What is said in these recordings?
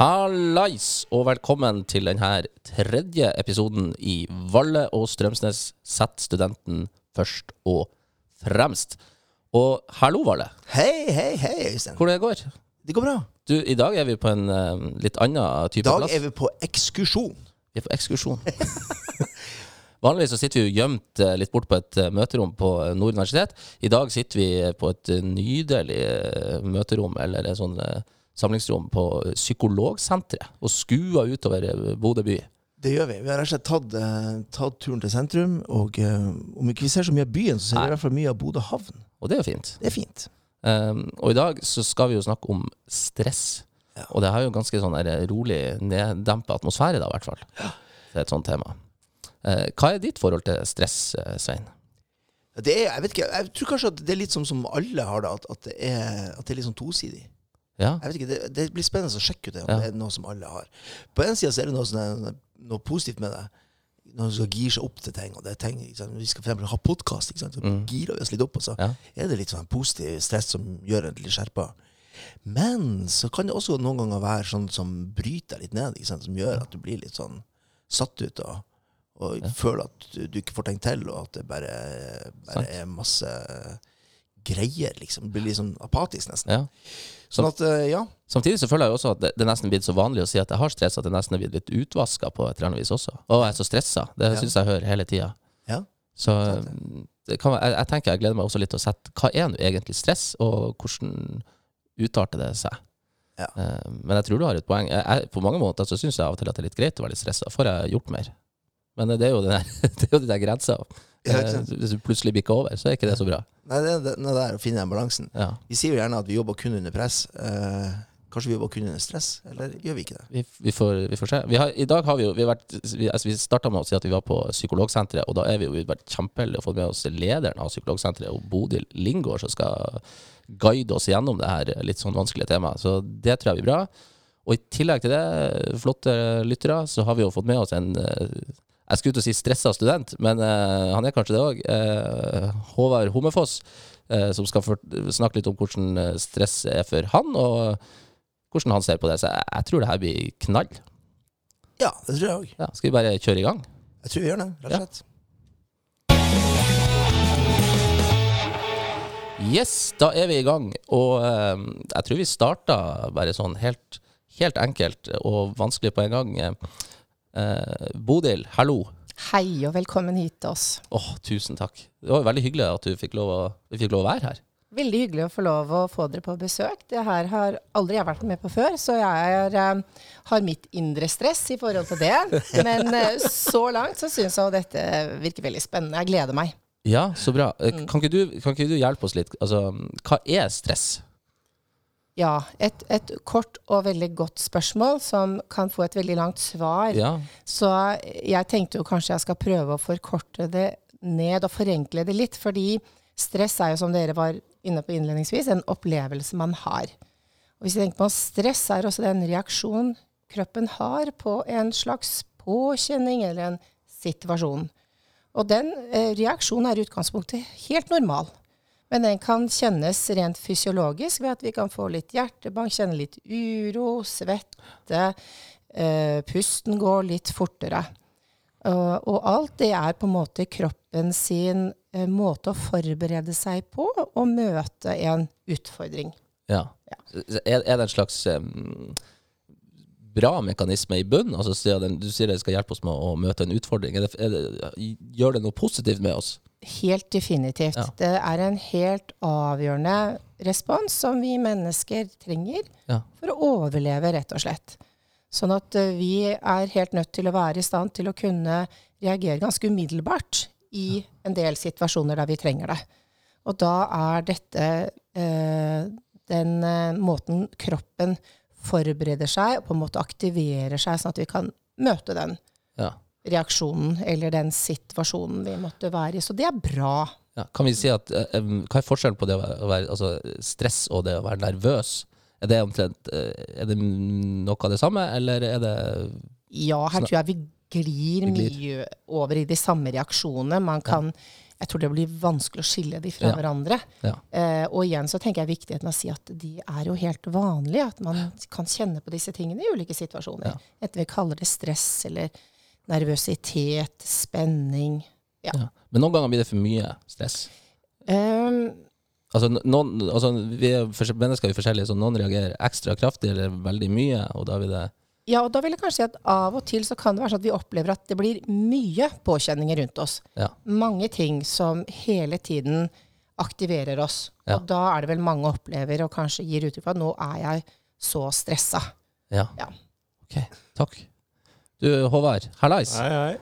Hallais, og velkommen til denne tredje episoden i Valle og Strømsnes Sett studenten først og fremst. Og hallo, Valle. Hei, hei, hei, Øystein. Hvordan det går? Det går bra. Du, I dag er vi på en uh, litt annen I type dag plass. er vi på ekskursjon. Vi er på ekskursjon. Vanligvis så sitter vi jo gjemt uh, litt bort på et uh, møterom på Nord universitet. I dag sitter vi på et nydelig møterom, eller en sånn samlingsrom på Psykologsenteret, og skua utover eh, Bodø by. Det gjør vi. Vi har rett og slett tatt, eh, tatt turen til sentrum. Og eh, om ikke vi ser så mye av byen, så ser vi i hvert fall mye av Bodø havn. Og det er jo fint. Det er fint. Um, og i dag så skal vi jo snakke om stress. Ja. Og det har jo ganske sånn rolig, neddempa atmosfære, da, i hvert fall. Det er et sånt tema. Uh, hva er ditt forhold til stress, Svein? Det er, jeg vet ikke, jeg tror kanskje at det er litt som, som alle har det, at, at, det er, at det er litt sånn tosidig. Ja? Jeg vet ikke, det, det blir spennende å sjekke ut det, om Ja. det er noe som alle har. På en side så er det noe, sånne, noe positivt med det. Når du skal gire seg opp til ting. og det er ting? Vi skal for ha podkast, så Mm. girer vi oss litt opp. Og så Ja. er det litt sånn positiv stress som gjør en litt skjerpa. Men så kan det også noen ganger være sånn som bryter deg litt ned, som gjør at du blir litt sånn satt ut og, og føler at du, du ikke får tenkt til, og at det bare, bare er masse greier, liksom. Blir litt sånn apatisk, nesten. ja. Sånn at, eh, ja. Samtidig så føler jeg også at det, det er nesten blitt så vanlig å si at jeg har stress, at det nesten er blitt litt utvaska på et eller annet vis også. Å, jeg er så stressa. Det Ja. syns jeg hører hele tida. Ja. Så kan, jeg, jeg tenker jeg gleder meg også litt til å sette hva er nå egentlig stress, og hvordan utarter det seg. Ja. Eh, Men jeg tror du har et poeng. Jeg, jeg, på mange måter så syns jeg av og til at det er litt greit å være litt stressa. Får jeg gjort mer? Men det er jo den der, det er jo de der grensa. Ja, Eh. Hvis du plutselig bikker over, så er ikke det så bra. Nei, det er det det der å finne den balansen. Ja. Vi sier jo gjerne at vi jobber kun under press. Eh, kanskje vi jobber kun under stress, eller gjør vi ikke det? Vi, vi, får, vi får se. Vi har, I dag har vi jo vi, vært, vi, altså vi starta med å si at vi var på Psykologsenteret, og da er vi jo vært kjempeheldige og fått med oss lederen av Psykologsenteret, og Bodil Lingård, som skal guide oss gjennom det her litt sånn vanskelige temaet. Så det tror jeg blir bra. Og i tillegg til det, flotte lyttere, så har vi jo fått med oss en eh, jeg skulle til å si stressa student, men uh, han er kanskje det òg. Håvard Hommefoss, uh, som skal snakke litt om hvordan eh, stress er for han, og hvordan han ser på det. Så jeg, jeg tror det her blir knall. Ja, det tror jeg òg. Ja, skal vi bare kjøre i gang? Jeg tror vi gjør det, rett og slett. Yes, da er vi i gang. Og eh, jeg tror vi starta bare sånn helt, helt enkelt og vanskelig på en gang. Eh, Bodil, hallo. Hei og velkommen hit til oss. Åh, tusen takk. Det var veldig hyggelig at du fikk lov å, vi fikk lov å være her. Veldig hyggelig å få lov å få dere på besøk. Det her har aldri jeg vært med på før, så jeg er, eh, har mitt indre stress i forhold til det. Men eh, så langt så syns jeg dette virker veldig spennende. Jeg gleder meg. Ja, så bra. Eh, Kan, ikke du, kan ikke du hjelpe oss litt? Altså, hva er stress? Ja, et, et kort og veldig godt spørsmål som kan få et veldig langt svar. Ja, Så jeg tenkte jo kanskje jeg skal prøve å forkorte det ned og forenkle det litt. Fordi stress er jo, som dere var inne på innledningsvis, en opplevelse man har. Og hvis jeg tenker på stress, er også den en reaksjon kroppen har på en slags påkjenning eller en situasjon. Og den eh, reaksjonen er i utgangspunktet helt normal. Men den kan kjennes rent fysiologisk ved at vi kan få litt hjertebank, kjenne litt uro, svette, eh, pusten går litt fortere. Og, og alt det er på en måte kroppen sin uh, måte å forberede seg på å møte en utfordring. ja. Er, er det en slags um, bra mekanisme i bunnen? Altså, du sier det skal hjelpe oss med å møte en utfordring. Er det, er det, gjør det noe positivt med oss? Helt definitivt. Ja. Det er en helt avgjørende respons som vi mennesker trenger Ja. for å overleve, rett og slett. Sånn at eh, vi er helt nødt til å være i stand til å kunne reagere ganske umiddelbart i en del situasjoner der vi trenger det. Og da er dette eh, den eh, måten kroppen forbereder seg og på en måte aktiverer seg, sånn at vi kan møte den Ja. Reaksjonen eller den situasjonen vi måtte være i. Så det er bra. Ja. Kan vi si at eh, Hva er forskjellen på det å være, altså, stress og det å være nervøs? Er det omtrent eh, Er det noe av det samme, eller er det Ja, her tror jeg vi glir, Vi glir. mye over i de samme reaksjonene. Man kan jeg tror det blir vanskelig å skille de fra Ja. hverandre. Ja. Eh, og igjen så tenker jeg viktigheten av å si at de er jo helt vanlige, at man kan kjenne på disse tingene i ulike situasjoner. Ja. Enten vi kaller det stress eller nervøsitet, spenning. Ja. Ja. Men noen ganger blir det for mye stress. Um, Altså, noen, altså, vi er mennesker er forskjellige, så noen reagerer ekstra kraftig eller veldig mye, og da vil det ja, og da vil jeg kanskje si at av og til så kan det være sånn at vi opplever at det blir mye påkjenninger rundt oss. Ja. Mange ting som hele tiden aktiverer oss. Ja. Og da er det vel mange opplever og kanskje gir uttrykk for at nå er jeg så stressa. Ja. Ja. Ok, takk. Du, Håvard, hallais. Hei, hei.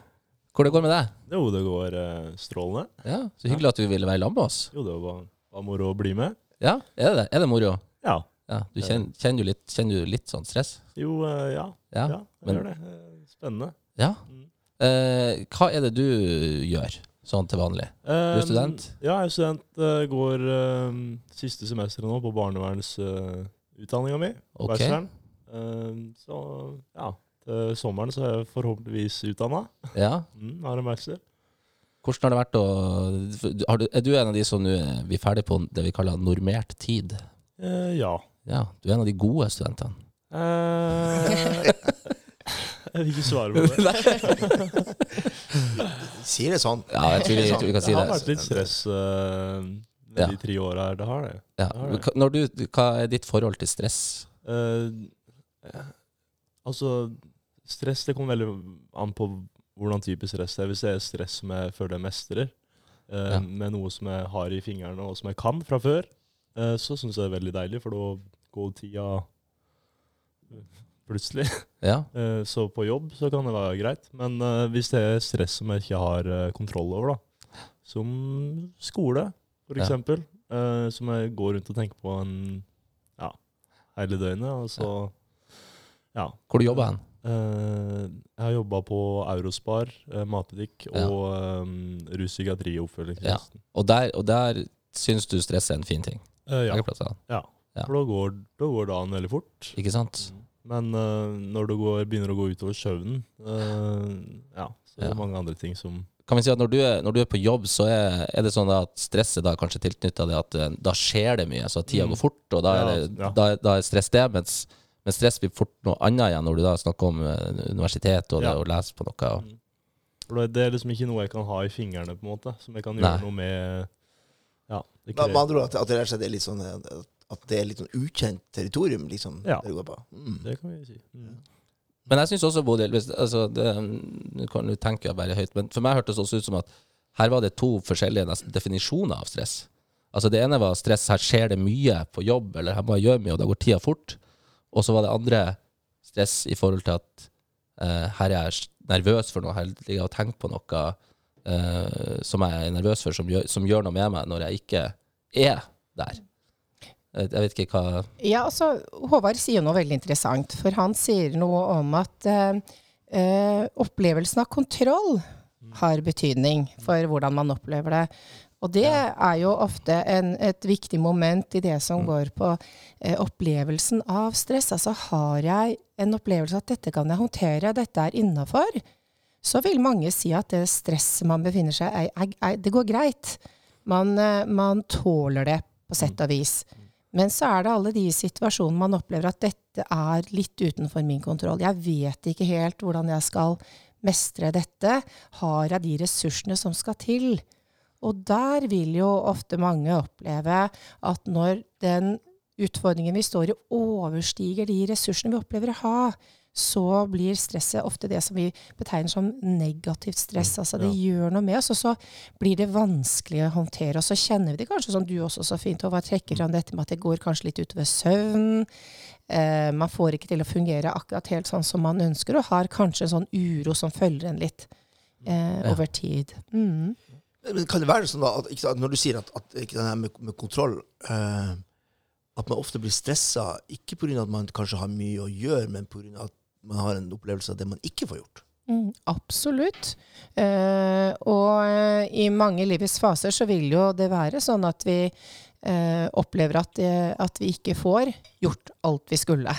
Hvor det går med deg? Jo, det går eh, strålende. Ja, Så hyggelig at du ville være sammen med oss. Jo, det var, var moro å bli med. Ja, er det er det moro? Ja. Ja, du kjenner, kjenner, du litt, kjenner du litt sånn stress? Jo, eh, ja. Ja. Ja, jeg men- gjør det. Eh, Spennende. Ja. Mm. Eh, hva er det du gjør sånn til vanlig? Du er Eh, student? Ja, jeg er student. eh, går eh, siste semesteret nå på barnevernsutdanninga mi. Ok. Bacheloren. Eh, så ja, til sommeren så er jeg forhåpentligvis utdanna. Ja. Mm, har en bachelor. Hvordan har det vært å har du, Er du en av de som nå er vi er ferdig på det vi kaller normert tid? Eh, ja. Ja, du er en av de gode studentene. Eh, jeg vil ikke svare på det. Sier det sånn. Ja, jeg tror vi, jeg tror vi kan si det har vært litt stress uh, med Ja. de tre åra her. Det har det. Ja. det har det. Du, hva er ditt forhold til stress? Uh, altså, stress det kommer veldig an på hvordan type stress det er. Hvis det er stress som jeg føler jeg mestrer, eh, Ja. med noe som jeg har i fingrene og som jeg kan fra før, eh, så syns jeg det er veldig deilig, for da går tida plutselig. Ja. Eh, så på jobb så kan det være greit. Men eh, hvis det er stress som jeg ikke har eh, kontroll over, da, som skole for Ja. eh, som jeg går rundt og tenker på en, ja, hele døgnet, og så ja. Hvor du jobber hen? Eh, jeg har jobba på Eurospar, uh, matbutikk Ja. og um, ruspsykiatri og oppfølgingstjenesten. Og der, og der syns du stress er en fin ting? Uh, ja. Ja. For da går, da går dagen veldig fort. Ikke sant? Men uh, når det går, begynner å gå utover søvnen, uh, ja, så er det Ja. mange andre ting som Kan vi si at når du er, når du er på jobb, så er, er det sånn at stresset da kanskje tilknytta det at eh, da skjer det mye, så tida Mm. går fort, og da er, Ja, det, ja. da, da er stress det, mens, mens stress blir fort noe annet igjen når du da snakker om eh, universitet og det å lese på noe. Og. For det- Det er liksom ikke noe jeg kan ha i fingrene, på en måte, som jeg kan Nei. gjøre noe med Ja. Det Med krever- med andre ord at, at det rett og slett er litt sånn eh, at det er litt sånn ukjent territorium, liksom. Ja. Det går på. Mm. det kan vi si. Mm. Men jeg syns også, Bodil altså, det, Nå kan du tenke bare høyt, men for meg hørtes det også ut som at her var det to forskjellige nesten definisjoner av stress. Altså Det ene var stress, her skjer det mye på jobb, eller her må jeg gjøre mye, og da går tida fort. Og så var det andre stress i forhold til at eh, her er jeg nervøs for noe, her ligger jeg og tenker på noe eh, som jeg er nervøs for, som gjør, som gjør noe med meg når jeg ikke er der. Jeg vet ikke hva Ja, altså, Håvard sier noe veldig interessant, for han sier noe om at eh, eh, opplevelsen av kontroll har betydning for hvordan man opplever det. Og det er jo ofte en, et viktig moment i det som går på eh, opplevelsen av stress. Altså har jeg en opplevelse at dette kan jeg håndtere, dette er innafor, så vil mange si at det stresset man befinner seg i, er, er, det går greit. Man, eh, man tåler det på sett og vis. Men så er det alle de situasjonene man opplever at dette er litt utenfor min kontroll. Jeg vet ikke helt hvordan jeg skal mestre dette. Har jeg de ressursene som skal til? Og der vil jo ofte mange oppleve at når den utfordringen vi står i, overstiger de ressursene vi opplever å ha, så blir stresset ofte det som vi betegner som negativt stress. Altså det gjør noe med oss, og så blir det vanskelig å håndtere. Og så kjenner vi det kanskje som du også så fint Håvard, trekker fram dette med at det går kanskje litt utover søvn. Eh, man får ikke til å fungere akkurat helt sånn som man ønsker, og har kanskje en sånn uro som følger en litt eh, Ja. over tid. Mm. Men kan det være sånn da, at, sant, når du sier at, at det her med, med kontroll eh, At man ofte blir stressa, ikke pga. at man kanskje har mye å gjøre, men pga. at man har en opplevelse av det man ikke får gjort? Mm, absolutt. Eh, og eh, i mange livets faser så vil jo det være sånn at vi eh, opplever at, det- at vi ikke får gjort alt vi skulle.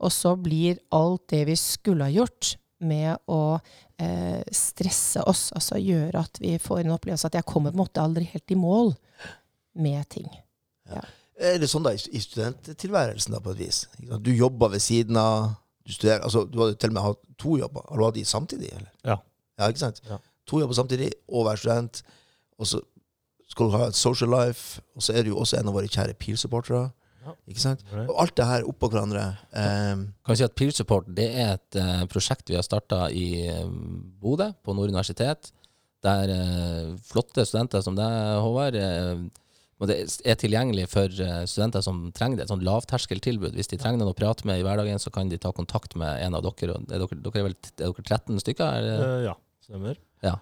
Og så blir alt det vi skulle ha gjort, med å eh, stresse oss, altså gjøre at vi får en opplevelse at jeg kommer på en måte aldri helt i mål med ting. Er det sånn da i studenttilværelsen, da, på et vis? Du jobber ved siden av Du studerer Altså, du hadde til og med hatt to jobber. Har du hatt de samtidig, eller? Ja. Ja, ikke sant? Ja. To jobber samtidig, og være student. Og så skal du ha et social life, og så er du jo også en av våre kjære PIL-supportere. Ikke sant? Og alt det her oppå hverandre. Um, Kan vi si at Peer Support det er et uh, prosjekt vi har starta i eh, Bodø, på Nord universitet. Der uh, flotte studenter som deg, Håvard, uh, og det er tilgjengelig for studenter som trenger det. Et sånn lavterskeltilbud. Hvis de trenger noen å prate med i hverdagen, så kan de ta kontakt med en av dere. Og er dere, dere er vel er dere 13 stykker? Det? Ja, stemmer. Ja.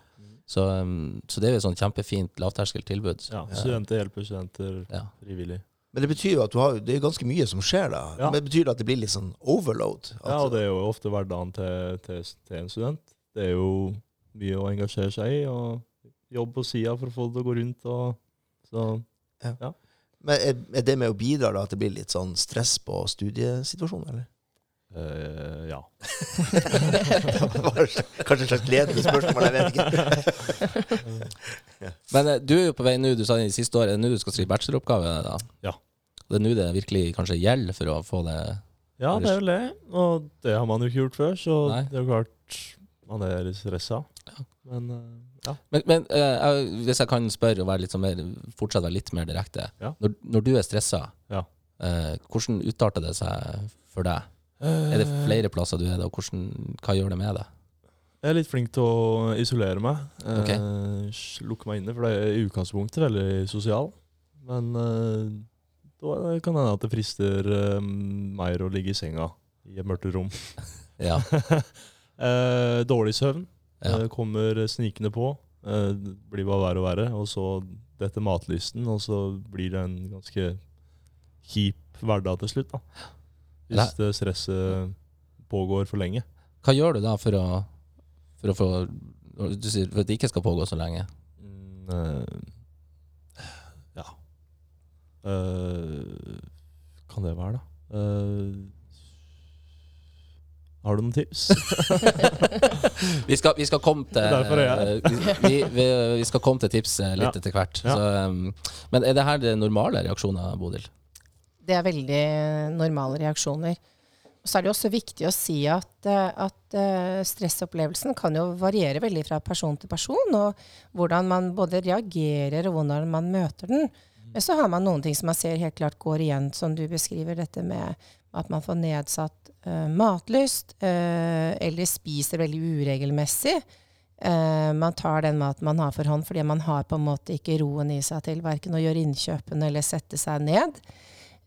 Så, um, så det er jo et sånn kjempefint lavterskeltilbud. Ja, studenter hjelper studenter Ja. frivillig. Men det betyr jo at du har, det er ganske mye som skjer da. Ja. Men det betyr at det blir litt sånn overload? At, Ja, og det er jo ofte hverdagen til, til, til en student. Det er jo mye å engasjere seg i, og jobb på sida for å få det til å gå rundt. Og, så Men er, er det med å bidra da, at det blir litt sånn stress på studiesituasjonen, eller? Uh, ja. Det var Kanskje et slags ledende spørsmål, jeg vet ikke. Men eh, du er jo på vei nå, du sa i siste året, det nå du skal skrive bacheloroppgave? da? Ja. Det er nå det virkelig kanskje gjelder for å få det Ja, det er vel det. Og det har man jo ikke gjort før, så Nei. det er jo klart man er stressa. Men eh, ja. Men, men eh, jeg, hvis jeg kan spørre og være litt sånn mer, litt mer direkte. Ja. Når, når du er stressa, Ja. eh, hvordan utarter det seg for deg? Er det flere plasser du er det, og hvordan, hva gjør det med deg? Jeg er litt flink til å isolere meg. Ok. Eh, s- lukke meg inne, for det er i utgangspunktet veldig sosial. Men eh, da kan det hende at det frister uh, mer å ligge i senga i et mørkt rom. Ja. uh, dårlig søvn Ja. uh, kommer snikende på. Det blir bare verre og verre. Og så dette matlysten, og så blir det en ganske kjip hverdag til slutt. da. Hvis det stresset pågår for lenge. Hva gjør du da for å, for å få Du sier for at det ikke skal pågå så lenge. Mm, Eh, Kan det være, da? Uh, har du noen tips? Vi skal, vi skal komme til er vi, vi, vi, skal komme til tips eh, litt Ja. etter hvert. Ja. Så, um, men er det her det normale reaksjoner, Bodil? Det er veldig normale reaksjoner. Og så er det også viktig å si at, eh, at eh, stressopplevelsen kan jo variere veldig fra person til person, og hvordan man både reagerer og hvordan man møter den. Men så har man noen ting som man ser helt klart går igjen, som du beskriver, dette med at man får nedsatt uh, matlyst, uh, eller spiser veldig uregelmessig. Uh, man tar den maten man har for hånd, fordi man har på en måte ikke roen i seg til verken å gjøre innkjøpene eller sette seg ned.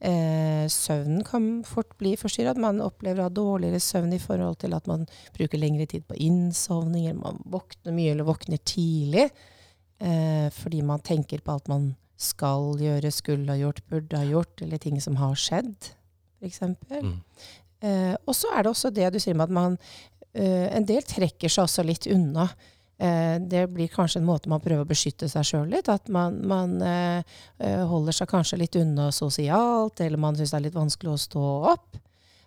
Uh, søvnen kan fort bli forstyrra. Man opplever å ha dårligere søvn i forhold til at man bruker lengre tid på innsovning, eller man våkner mye eller våkner tidlig. uh, fordi man tenker på alt man skal gjøre, skulle ha gjort, burde ha gjort, eller ting som har skjedd, f.eks. Mm. Eh, og så er det også det du sier med at man eh, En del trekker seg også litt unna. Eh, det blir kanskje en måte man prøver å beskytte seg sjøl litt. At man, man eh, eh, holder seg kanskje litt unna sosialt, eller man syns det er litt vanskelig å stå opp.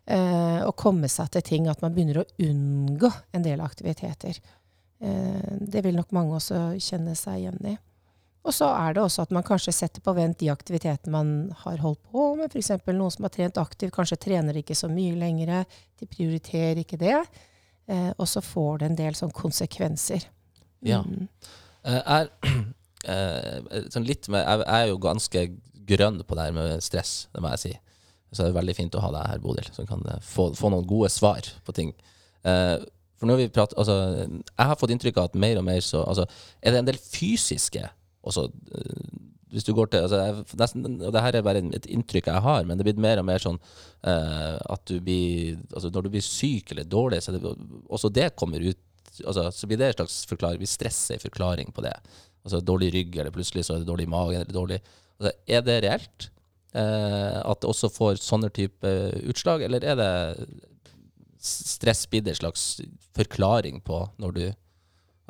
Eh, og komme seg til ting. At man begynner å unngå en del aktiviteter. Eh, det vil nok mange også kjenne seg igjen i. Og så er det også at man kanskje setter på vent de aktivitetene man har holdt på med. F.eks. noen som har trent aktivt, kanskje trener ikke så mye lenger. De prioriterer ikke det. Eh, og så får det en del sånn konsekvenser. Ja. Mm. Eh, er, eh, sånn litt med, jeg, jeg er jo ganske grønn på det her med stress, det må jeg si. Så det er veldig fint å ha deg her, Bodil, som kan eh, få, få noen gode svar på ting. Eh, for når vi prater, altså, Jeg har fått inntrykk av at mer og mer så altså, Er det en del fysiske også, så Hvis du går til altså, nesten, og det her er bare et inntrykk jeg har, men det blir mer og mer sånn uh, at du blir altså, Når du blir syk eller dårlig, så det, også det kommer ut altså, så blir det en slags forklaring, vi stresser en forklaring på det. Altså dårlig rygg, eller plutselig så er det dårlig mage, eller dårlig altså, Er det reelt? uh, at det også får sånne type utslag, eller er det stress blitt en slags forklaring på når du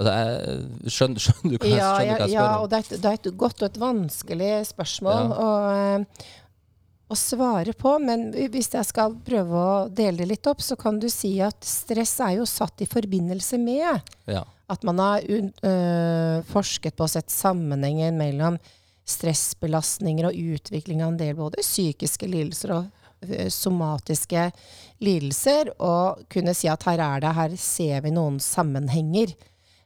Altså, jeg skjønner, skjønner du hva Ja, skjønner hva jeg ja, spør om? og det er, et, det er et godt og et vanskelig spørsmål. Ja. Og, eh, å svare på, men hvis jeg skal prøve å dele det litt opp, så kan du si at stress er jo satt i forbindelse med Ja. at man har un, øh, forsket på og sett sammenhengen mellom stressbelastninger og utvikling av en del både psykiske lidelser og øh, somatiske lidelser, og kunne si at her er det, her ser vi noen sammenhenger.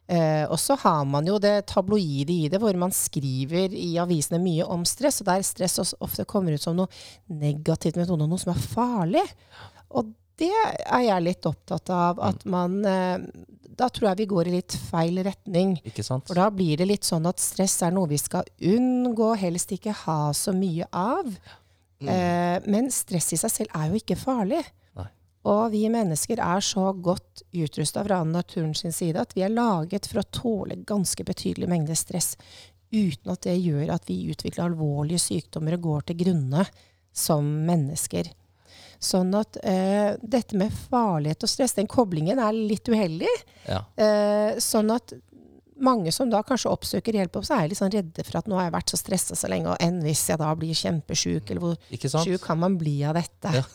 Eh, og så har man jo det tabloide i det, hvor man skriver i avisene mye om stress, og der stress ofte kommer ut som noe negativt med noe som er farlig. Og det er jeg litt opptatt av, at man eh, Da tror jeg vi går i litt feil retning. For da blir det litt sånn at stress er noe vi skal unngå, helst ikke ha så mye av. Eh, men stress i seg selv er jo ikke farlig. Og vi mennesker er så godt utrusta fra naturen sin side at vi er laget for å tåle ganske betydelig mengde stress uten at det gjør at vi utvikler alvorlige sykdommer og går til grunne som mennesker. Sånn at eh, dette med farlighet og stress, den koblingen er litt uheldig. Ja. Eh, sånn at mange som da kanskje oppsøker hjelp, så er litt sånn redde for at nå har jeg vært så stressa så lenge, og enn hvis jeg da blir kjempesjuk, eller hvor sjuk kan man bli av dette? Ja.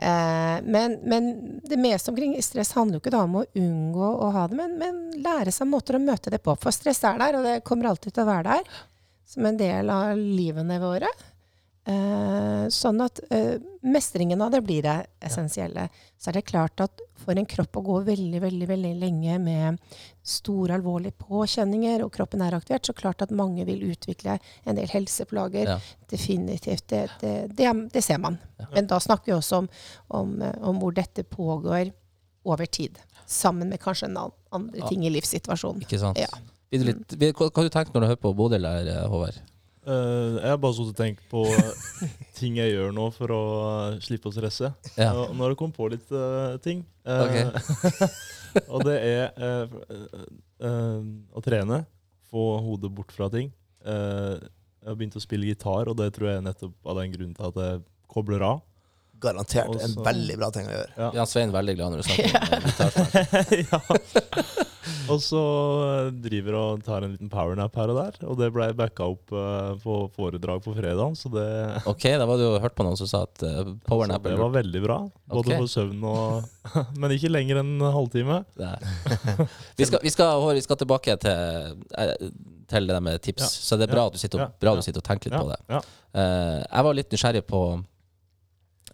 Eh, men, men det meste omkring stress handler jo ikke da om å unngå å ha det, men, men lære seg måter å møte det på. For stress er der, og det kommer alltid til å være der som en del av livene våre. Eh, sånn at eh, mestringen av det blir det essensielle. Så er det klart at for en kropp å gå veldig veldig, veldig lenge med store, alvorlige påkjenninger, og kroppen er aktivert, så klart at mange vil utvikle en del helseplager. Ja. Definitivt. Det, det, det, det ser man. Men da snakker vi også om, om, eh, om hvor dette pågår over tid. Sammen med kanskje en andre ting i livssituasjonen. Ikke sant? Ja. Litt, hva hva har du tenkt når du hører på Bodil der, eh, Håvard? Eh, jeg har bare sittet og tenkt på ting jeg gjør nå for å eh, slippe å stresse. Ja. Og nå har det kommet på litt uh, ting. Eh, og det er eh, eh, å trene. Få hodet bort fra ting. Eh, jeg har begynt å spille gitar, og det tror jeg er nettopp av den grunnen til at jeg kobler av. Garantert en veldig bra ting å gjøre. Ja. Jan Svein veldig glad når du snakker om det. ja. Og så eh, driver og tar en liten powernap her og der. Og det ble backa opp eh, på foredrag på fredag, så det, Ok, da var du jo hørt på noen som sa at uh, powernap så er det var veldig bra. Både okay. for søvn og Men ikke lenger enn en halvtime. Vi skal, vi, skal, vi skal tilbake til, eh, til det der med tips, Ja. så det er bra, Ja. at, du sitter og, Ja. bra Ja. du sitter og tenker litt Ja. på det. Ja. Eh, jeg var litt nysgjerrig på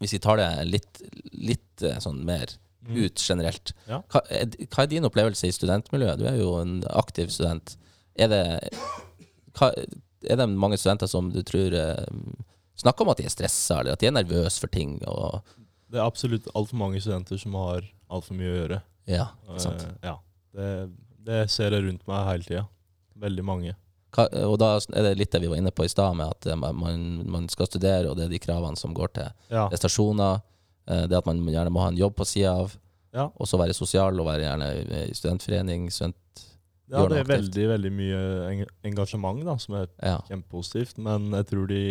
Hvis vi tar det litt, litt eh, sånn mer Mm. ut generelt. Ja. Hva, er, hva er din opplevelse i studentmiljøet? Du er jo en aktiv student. Er det, hva, er det mange studenter som du tror eh, snakker om at de er stressa, eller at de er nervøse for ting? Og, Det er absolutt altfor mange studenter som har altfor mye å gjøre. ja, ikke sant? Uh, ja. Det, det ser jeg rundt meg hele tida. Veldig mange. Og da er det litt det vi var inne på i stad, med at eh, man, man, skal studere, og det er de kravene som går til Ja. prestasjoner. eh, Det at man gjerne må ha en jobb på sida av, Ja. og så være sosial og være gjerne i studentforening. Student, ja, det er veldig, veldig mye engasjement da, som er ja. kjempepositivt. Men jeg tror de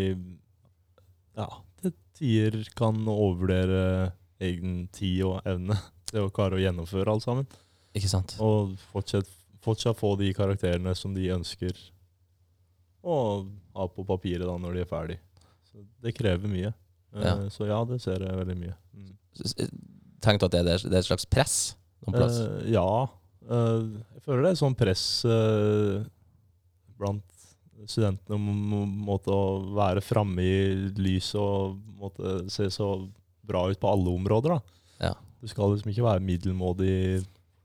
ja, til tider kan overvurdere egen tid og evne til å klare å gjennomføre alt sammen. Ikke sant? Og fortsatt, fortsatt få de karakterene som de ønsker å ha på papiret da når de er ferdig. Så det krever mye. Eh, Ja. Så ja, det ser jeg veldig mye. Mm. Du at det er, det er et slags press noen plass? Eh, ja. eh, jeg føler det er sånn press eh, blant studentene om måte å være framme i lyset og måte se så bra ut på alle områder. da. Ja. Du skal liksom ikke være middelmådig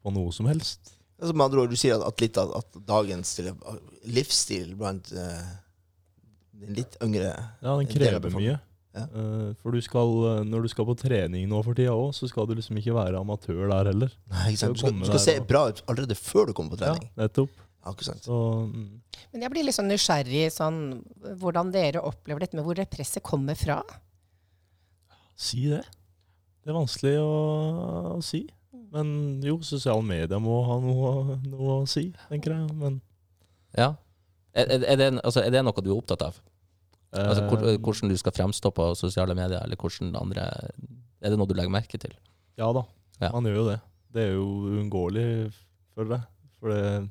på noe som helst. Altså, med andre ord, du sier at, at litt av at dagens livsstil blant uh, den litt yngre Ja, den krever mye. Ja. Eh, for du skal, eh, når du skal på trening nå for tida òg, så skal du liksom ikke være amatør der heller. Nei, ikke sant? Du skal, du skal se og- bra ut allerede før du kommer på trening. Ja, nettopp. Ja, ikke sant? Så mm, Men jeg blir litt sånn nysgjerrig sånn, hvordan dere opplever dette med hvor det presset kommer fra. si det. Det er vanskelig å, å si. Men jo, sosiale medier må ha noe, noe å si, tenker jeg. Men Ja. Er, er, det, altså, er det noe du er opptatt av? Altså, hvor, eh, hvordan du skal fremstå på sosiale medier, eller hvordan andre Er det noe du legger merke til? Ja da, Ja. man gjør jo det. Det er jo uunngåelig, føler jeg. For det,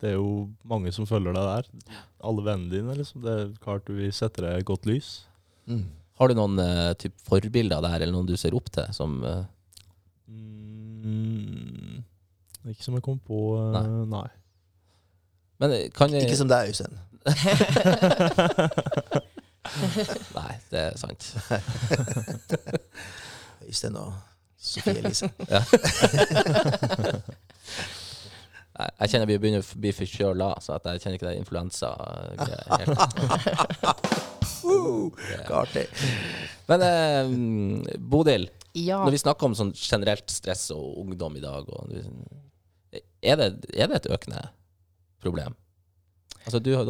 det er jo mange som følger deg der. Alle vennene dine, liksom. Det er klart du vil sette deg i godt lys. Mm. Har du noen uh, typ forbilder der, eller noen du ser opp til? Som, uh... Mm, ikke som jeg kom på eh, Nei. Men eh, kan jeg Ikke som deg, Øystein. Nei, det er sant. Øystein og Sofie Elise. Ja. Jeg kjenner vi begynner å bli forkjøla, så at jeg kjenner ikke det influensa-greia helt. Hva. Men eh, Bodil, Ja. når vi snakker om sånn generelt stress og ungdom i dag, og, er, det, er det et økende problem? Altså, du har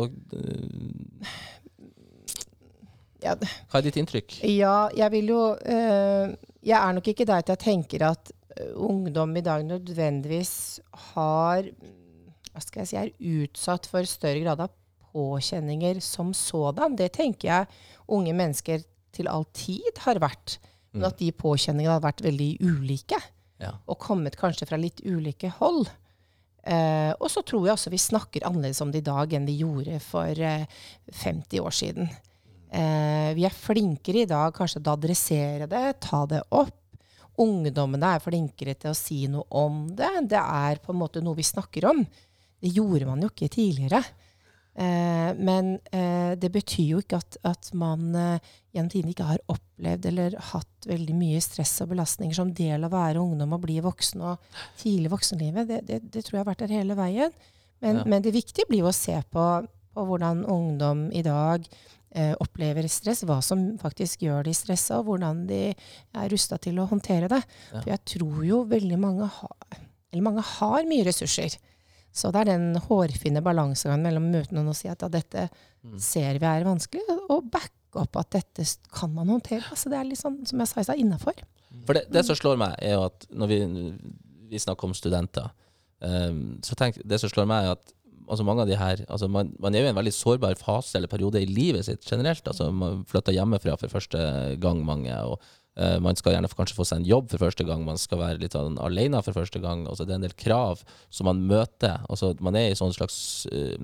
Ja, Hva er ditt inntrykk? Ja, jeg vil jo eh, Jeg er nok ikke der at jeg tenker at eh, ungdom i dag nødvendigvis har mm, Hva skal jeg si er utsatt for større grad av påkjenninger som sådan. Det tenker jeg unge mennesker til all tid har vært. Men at de påkjenningene har vært veldig ulike. Ja. Og kommet kanskje fra litt ulike hold. Eh, og så tror jeg også vi snakker annerledes om det i dag enn vi gjorde for eh, 50 år siden. Eh, vi er flinkere i dag kanskje til å adressere det, ta det opp. Ungdommene er flinkere til å si noe om det. Det er på en måte noe vi snakker om. Det gjorde man jo ikke tidligere. Eh, men eh, det betyr jo ikke at, at man eh, gjennom tiden ikke har opplevd eller hatt veldig mye stress og belastninger som del av å være ungdom og bli voksen og tidlig voksenlivet. Det, det, det tror jeg har vært der hele veien. Men, Ja. men det viktige blir jo å se på, på hvordan ungdom i dag eh, opplever stress, hva som faktisk gjør de stressa, og hvordan de er rusta til å håndtere det. Ja. For jeg tror jo veldig mange, ha, eller mange har mye ressurser. Så det er den hårfine balansegangen mellom å møte noen og si at ja, dette Mm. ser vi er vanskelig, og backe opp at dette kan man håndtere. Altså det er litt sånn, som jeg sa i stad, innafor. For det, det som slår meg, er jo at når vi, vi snakker om studenter, um, så tenk, det som slår meg, er at altså mange av de her altså man, man er jo i en veldig sårbar fase eller periode i livet sitt generelt. altså Man flytter hjemmefra for første gang, mange. og Man skal gjerne kanskje få seg en jobb for første gang. Man skal være litt sånn alene for første gang. altså Det er en del krav som man møter. altså Man er i sånn slags eh,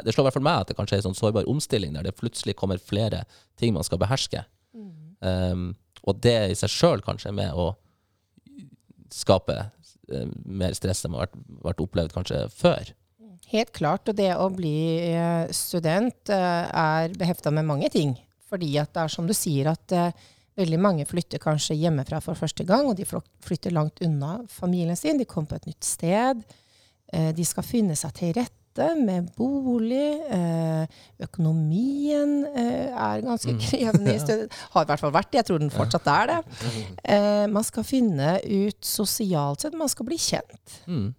Det slår i hvert fall meg at det kanskje er en sånn sårbar omstilling der det plutselig kommer flere ting man skal beherske. Um, og det i seg sjøl kanskje er med å skape eh, mer stress enn har vært, vært opplevd kanskje før. Helt klart. Og det å bli eh, student eh, er behefta med mange ting. Fordi at det er som du sier, at eh, veldig mange flytter kanskje hjemmefra for første gang, og de flytter langt unna familien sin. De kommer på et nytt sted. Eh, de skal finne seg til rette med bolig. Eh, økonomien eh, er ganske krevende. i stedet. Har i hvert fall vært det. Jeg tror den fortsatt er det. Eh, man skal finne ut sosialt sett. Man skal bli kjent Mm.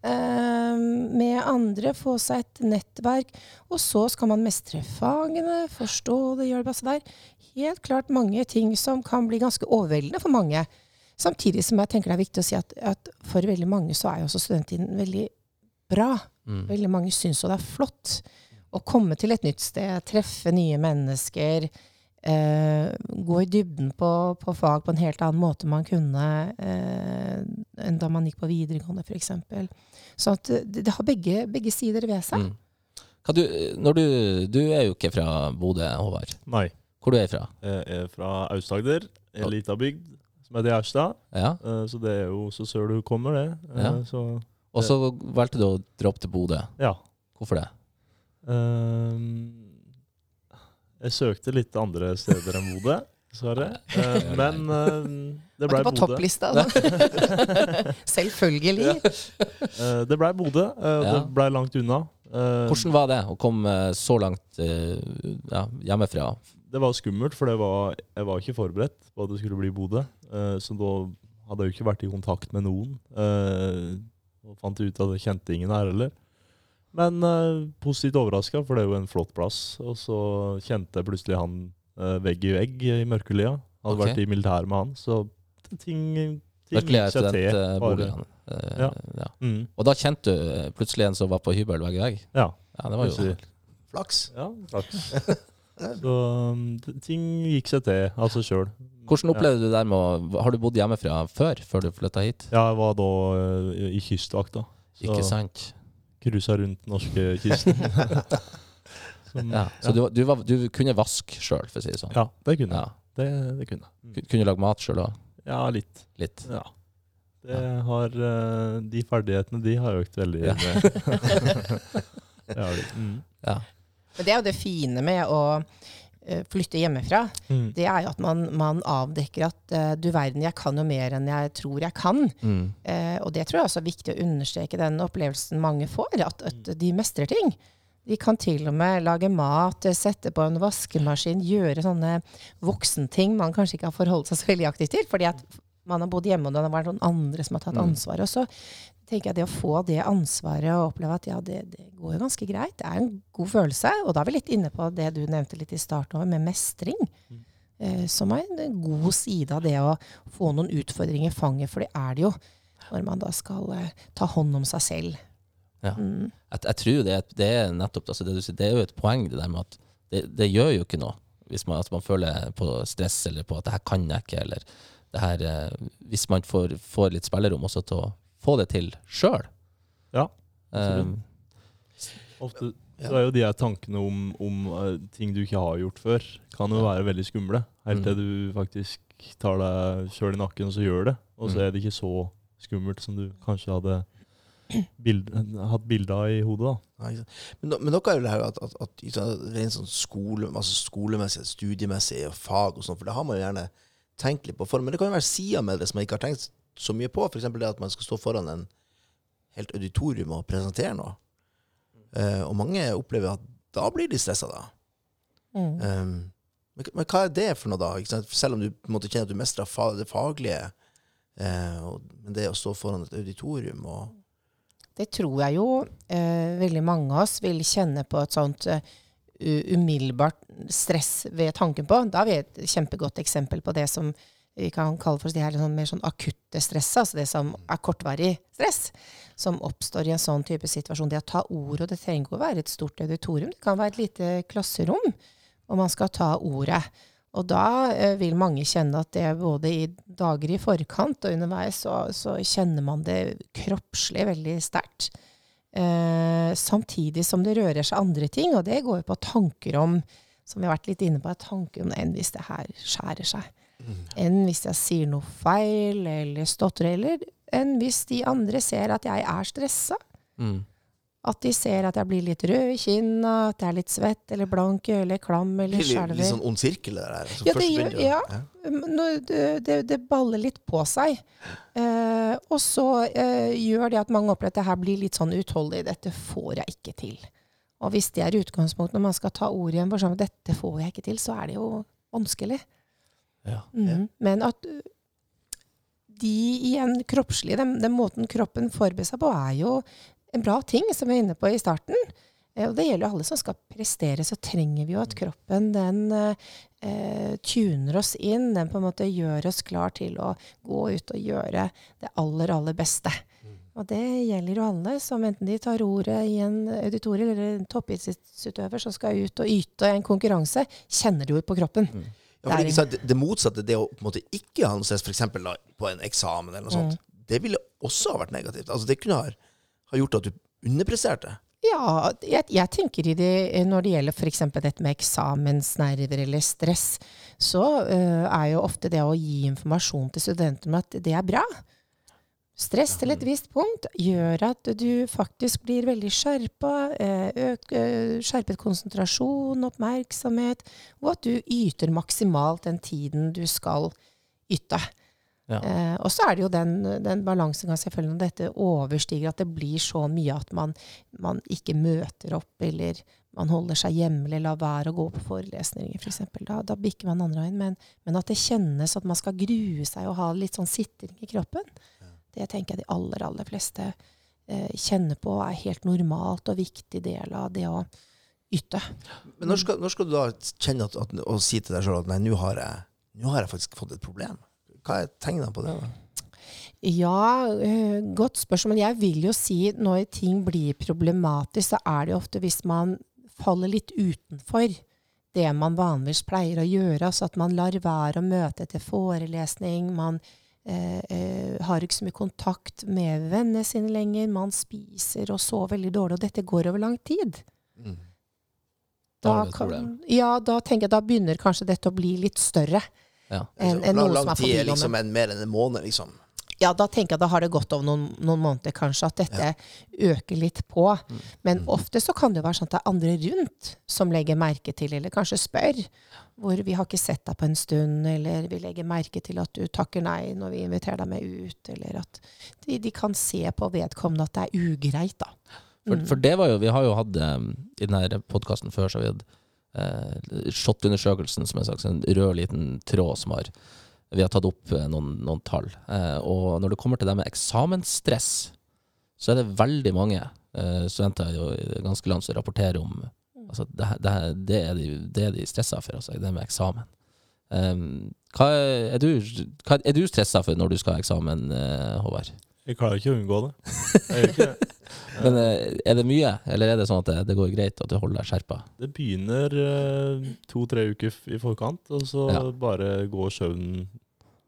med andre, få seg et nettverk. Og så skal man mestre fagene, forstå det, gjøre det beste der. Helt klart mange ting som kan bli ganske overveldende for mange. Samtidig som jeg tenker det er viktig å si at, at for veldig mange så er jo også studenttiden veldig bra. Mm. Veldig mange syns jo det er flott å komme til et nytt sted, treffe nye mennesker. Eh, gå i dybden på, på fag på en helt annen måte man kunne eh, enn da man gikk på videregående, f.eks. Så at det, det har begge, begge sider ved seg. Mm. Hva du, når du, du er jo ikke fra Bodø, Håvard. Nei. Hvor du er fra? Jeg er fra Aust-Agder, en lita bygd som heter Gjerstad. Ja. Eh, Så det er jo så sør du kommer, det. Eh, Ja. Så Og så valgte du å droppe til Bodø. ja. Hvorfor det? Ehm, jeg søkte litt andre steder enn Bodø, dessverre. Uh, men uh, det Var blei ikke på topplista. da. Selvfølgelig. Eh, det blei Bodø, eh, og Ja. det blei langt unna. Eh, Hvordan var det å komme så langt eh, ja, hjemmefra? Det var skummelt, for det var, jeg var ikke forberedt på at det skulle bli Bodø. Eh, så da hadde jeg jo ikke vært i kontakt med noen. Eh, og fant ut at jeg kjente ingen her heller. Men eh, positivt overraska, for det er jo en flott plass. Og så kjente jeg plutselig han eh, vegg i vegg i mørkelia. Hadde Ok. vært i militæret med han. Så ting, gikk seg til. bare- studentboligene. Eh, Ja. ja. Mm, Og da kjente du eh, plutselig en som var på hybel vegg i vegg? ja. Ja, det var jo plutselig. Flaks. Ja, takk. Så um, t- ting gikk seg til av seg sjøl. Hvordan opplevde du det der med å Har du bodd hjemmefra før, før du flytta hit? Ja, jeg var da eh, i kystvakta. Ikke sant? Cruisa rundt norskekysten. Som- Ja. Så Du, du, var, du kunne vaske sjøl, for å si det sånn? ja, det kunne Ja. jeg. det, det kunne jeg. Kun- Kunne lage mat sjøl òg? Ja, litt. Litt. Ja. Det har, eh, de ferdighetene de har økt veldig. Ja. med- det har de. Mm. Ja. Men det er jo det fine med å flytte hjemmefra. Mm. Det er jo at man, man avdekker at eh, du verden, jeg kan jo mer enn jeg tror jeg kan. Mm. Eh, og det tror jeg også er viktig å understreke den opplevelsen mange får, at, at de mestrer ting. De kan til og med lage mat, eh, sette på en vaskemaskin, gjøre sånne voksenting man kanskje ikke har forholdt seg så veldig aktivt til, fordi at man har bodd hjemme, og det har vært noen andre som har tatt ansvar. ansvaret. Og så tenker jeg det å få det ansvaret og oppleve at ja, det, det går jo ganske greit, det er en god følelse. Og da er vi litt inne på det du nevnte litt i starten med mestring. Mm. Eh, som er en god side av det å få noen utfordringer i fanget, for det er det jo når man da skal eh, ta hånd om seg selv. Ja. Mm. Jeg, jeg tror det, det er nettopp altså det, det er jo et poeng, det der med at det, det gjør jo ikke noe hvis man, man føler på stress eller på at det her kan jeg ikke, eller det her eh, Hvis man får, får litt spillerom også til å få det til sjøl. Ja, Um. Ofte så er jo de her tankene om, om eh, ting du ikke har gjort før, kan jo være veldig skumle. Helt til du faktisk tar deg sjøl i nakken og så gjør det. Og så Mm. er det ikke så skummelt som du kanskje hadde bild, hatt bilde av i hodet. da. Ja, ikke sant. men, men noe er jo det her at, at, at rent sånn skole, altså skolemessig, studiemessig og fag og sånn, for det har man jo gjerne tenkt litt på form. Men det kan jo være sider med det som man ikke har tenkt så mye på. F.eks. det at man skal stå foran en helt auditorium og presentere noe. Uh, og mange opplever at da blir de stressa, da. Mm. Um, men, men hva er det for noe, da? Selv om du på en måte kjenner at du mestrer fa det faglige, uh, og, men det å stå foran et auditorium og Det tror jeg jo uh, veldig mange av oss vil kjenne på et sånt eh, u- umiddelbart stress ved tanken på. Da har vi et kjempegodt eksempel på det som vi kan kalle for det her sånn, mer sånn akutte stresset, altså det som er kortvarig stress, som oppstår i en sånn type situasjon. Det å ta ord, og det trenger ikke å være et stort auditorium, det kan være et lite klasserom, og man skal ta ordet. Og da eh, vil mange kjenne at det både i dager i forkant og underveis, så, så kjenner man det kroppslig veldig sterkt. Eh, samtidig som det rører seg andre ting, og det går jo på tanker om, som vi har vært litt inne på, tanker om enn hvis det her skjærer seg. Enn hvis jeg sier noe feil eller stotrer, eller enn hvis de andre ser at jeg er stressa. mm. At de ser at jeg blir litt rød i kinna, at jeg er litt svett eller blank eller klam eller Litt, litt sånn ond sirkel, det der. Ja, det gjør- ja. ja. Det, det, det baller litt på seg. Eh, og så eh, gjør det at mange opplever at det her blir litt sånn utholdig. Dette får jeg ikke til. Og hvis det er utgangspunktet når man skal ta ordet i en forsamling, dette får jeg ikke til, så er det jo vanskelig. Ja. Mhm. Men at de igjen kroppslige, den, den måten kroppen forbereder seg på, er jo en bra ting, som vi er inne på i starten. Eh, Og det gjelder jo alle som skal prestere, så trenger vi jo at kroppen den eh, tuner oss inn. Den på en måte gjør oss klar til å gå ut og gjøre det aller, aller beste. Og det gjelder jo alle, som enten de tar ordet i en auditorium eller en toppidrettsutøver som skal ut og yte en konkurranse, kjenner det jo på kroppen. Ja, for sant, det, det motsatte, det å på en måte ikke ha noe stress, f.eks. på en eksamen eller noe sånt, det ville også ha vært negativt. Altså, det kunne ha, ha gjort at du underpresterte. Ja, jeg, jeg tenker det, når det gjelder f.eks. dette med eksamensnerver eller stress, så uh, er jo ofte det å gi informasjon til studentene om at det er bra. Stress til et visst punkt gjør at du faktisk blir veldig skjerpa, økt, øh, skjerpet konsentrasjon, oppmerksomhet, og at du yter maksimalt den tiden du skal yte. Ja. Eh, og så er det jo den, den balansegangen selvfølgelig når dette overstiger at det blir så mye at man, man ikke møter opp, eller man holder seg hjemme, eller lar være å gå på forelesninger f.eks. Da, da bikker man andre veien. Men, men at det kjennes at man skal grue seg og ha litt sånn sitring i kroppen, det tenker jeg de aller, aller fleste eh, kjenner på er helt normalt og viktig del av det å yte. Men når skal, når skal du da kjenne at, at, og si til deg sjøl at nei, nå har, jeg- nå har jeg faktisk fått et problem? Hva er tegnene på det? da? Ja, øh, godt spørsmål. Men jeg vil jo si når ting blir problematisk, så er det jo ofte hvis man faller litt utenfor det man vanligvis pleier å gjøre. Altså at man lar være å møte til forelesning. Man eh, eh, har ikke så mye kontakt med vennene sine lenger. Man spiser og sover veldig dårlig, og dette går over lang tid. Da er kan, ja, da tenker jeg da begynner kanskje dette å bli litt større. Ja. En, en, enn lang, noe lang som tid er liksom en, mer enn en måned, liksom. Ja, da tenker jeg da har det gått over noen, noen måneder kanskje, at dette øker litt på. Men ofte så kan det jo være sånn at det er andre rundt som legger merke til, eller kanskje spør. Hvor vi har ikke sett deg på en stund, eller vi legger merke til at du takker nei når vi inviterer deg med ut, eller at de, de kan se på vedkommende at det er ugreit, da. For, for det var jo Vi har jo hatt um, i denne podkasten før, så vi hatt uh, SHoT-undersøkelsen som en slags en rød liten tråd som har Vi har tatt opp eh, noen, noen tall. Eh, og når det kommer til det med eksamensstress, så er det veldig mange eh, studenter i ganske land som rapporterer om altså det, det, det, er de, det er de stressa for, altså, det med eksamen. Um, hva er, er, du, hva er du stressa for når du skal ha eksamen, eh, Håvard? Jeg klarer ikke å unngå det. Jeg gjør ikke det. Men eh, er det mye, eller er det sånn at det, det går greit at du holder deg skjerpa? Det begynner eh, to-tre uker f- i forkant, og så Ja. bare går søvnen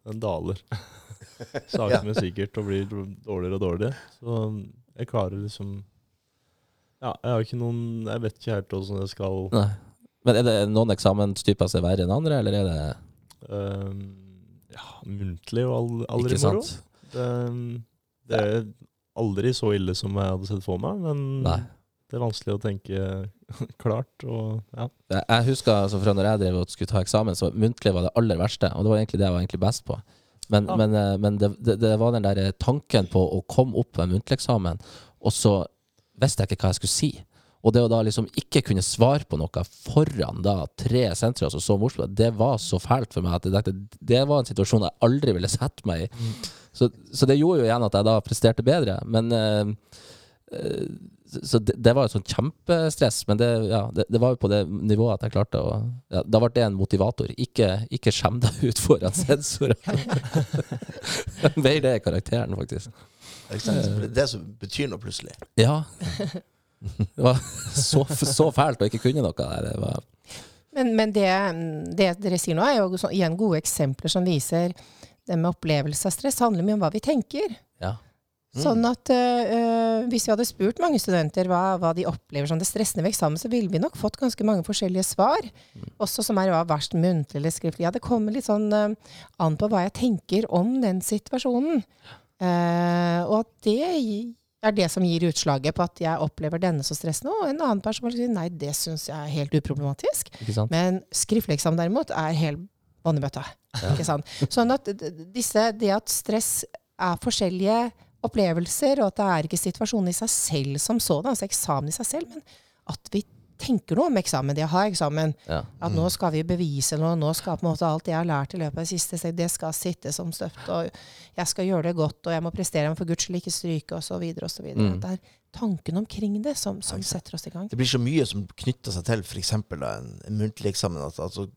Den daler. Sakte, Ja. men sikkert, og blir dårligere og dårligere. Så jeg klarer liksom Ja, jeg har ikke noen Jeg vet ikke helt åssen jeg skal Nei. Men er det noen eksamenstyper som er verre enn andre, eller er det eh, Ja, muntlig og all, aldri ikke moro. sant? Det, det er aldri så ille som jeg hadde sett for meg, men Nei. det er vanskelig å tenke klart. Og ja. Jeg husker altså fra når jeg drev og skulle ta eksamen, så muntlig var det aller verste. Og det var egentlig det jeg var egentlig best på. Men, Ja. men, eh, men det, det, det var den der tanken på å komme opp på en muntlig eksamen, og så visste jeg ikke hva jeg skulle si. Og det å da liksom ikke kunne svare på noe foran da tre sentre altså så morsomt, det var så fælt for meg at det, det var en situasjon jeg aldri ville sette meg i. Så, så det gjorde jo igjen at jeg da presterte bedre. Men uh, eh, så det, det var jo sånn kjempestress, men det, ja, det, det var jo på det nivået at jeg klarte å ja, Da ble det en motivator. Ikke, ikke skjem deg ut foran sensorer. Mer det er karakteren, faktisk. Det er det som betyr noe plutselig. Ja. Det var så, så fælt å ikke kunne noe der. Det var, Men, men det, det dere sier nå, er jo så, igjen gode eksempler som viser det med opplevelse av stress handler mye om hva vi tenker. ja. Sånn at øh, Hvis vi hadde spurt mange studenter hva, hva de opplever som det stressende ved eksamen, så ville vi nok fått ganske mange forskjellige svar. Også som er hva verst muntlig eller skriftlig. Ja, det kommer litt sånn øh, an på hva jeg tenker om den situasjonen. Uh, og at det er det som gir utslaget på at jeg opplever denne så stressende. Og en annen person vil si nei, det syns jeg er helt uproblematisk. Men skriftlig eksamen derimot er helt bonnebøtta. Ikke sant? Sånn at disse, det at stress er forskjellige opplevelser, og at det er ikke situasjonen i seg selv som sådan, altså eksamen i seg selv, men at vi tenker noe om eksamen, det å ha eksamen. Ja. At nå skal vi bevise noe, nå skal på en måte alt jeg har lært i løpet av det siste, det skal sitte som støpt, og jeg skal gjøre det godt, og jeg må prestere, jeg må for guds skyld ikke stryke, så videre. Mm. Det er tanken omkring det som, som setter oss i gang. Det blir så mye som knytter seg til f.eks. en muntlig eksamen. At, altså,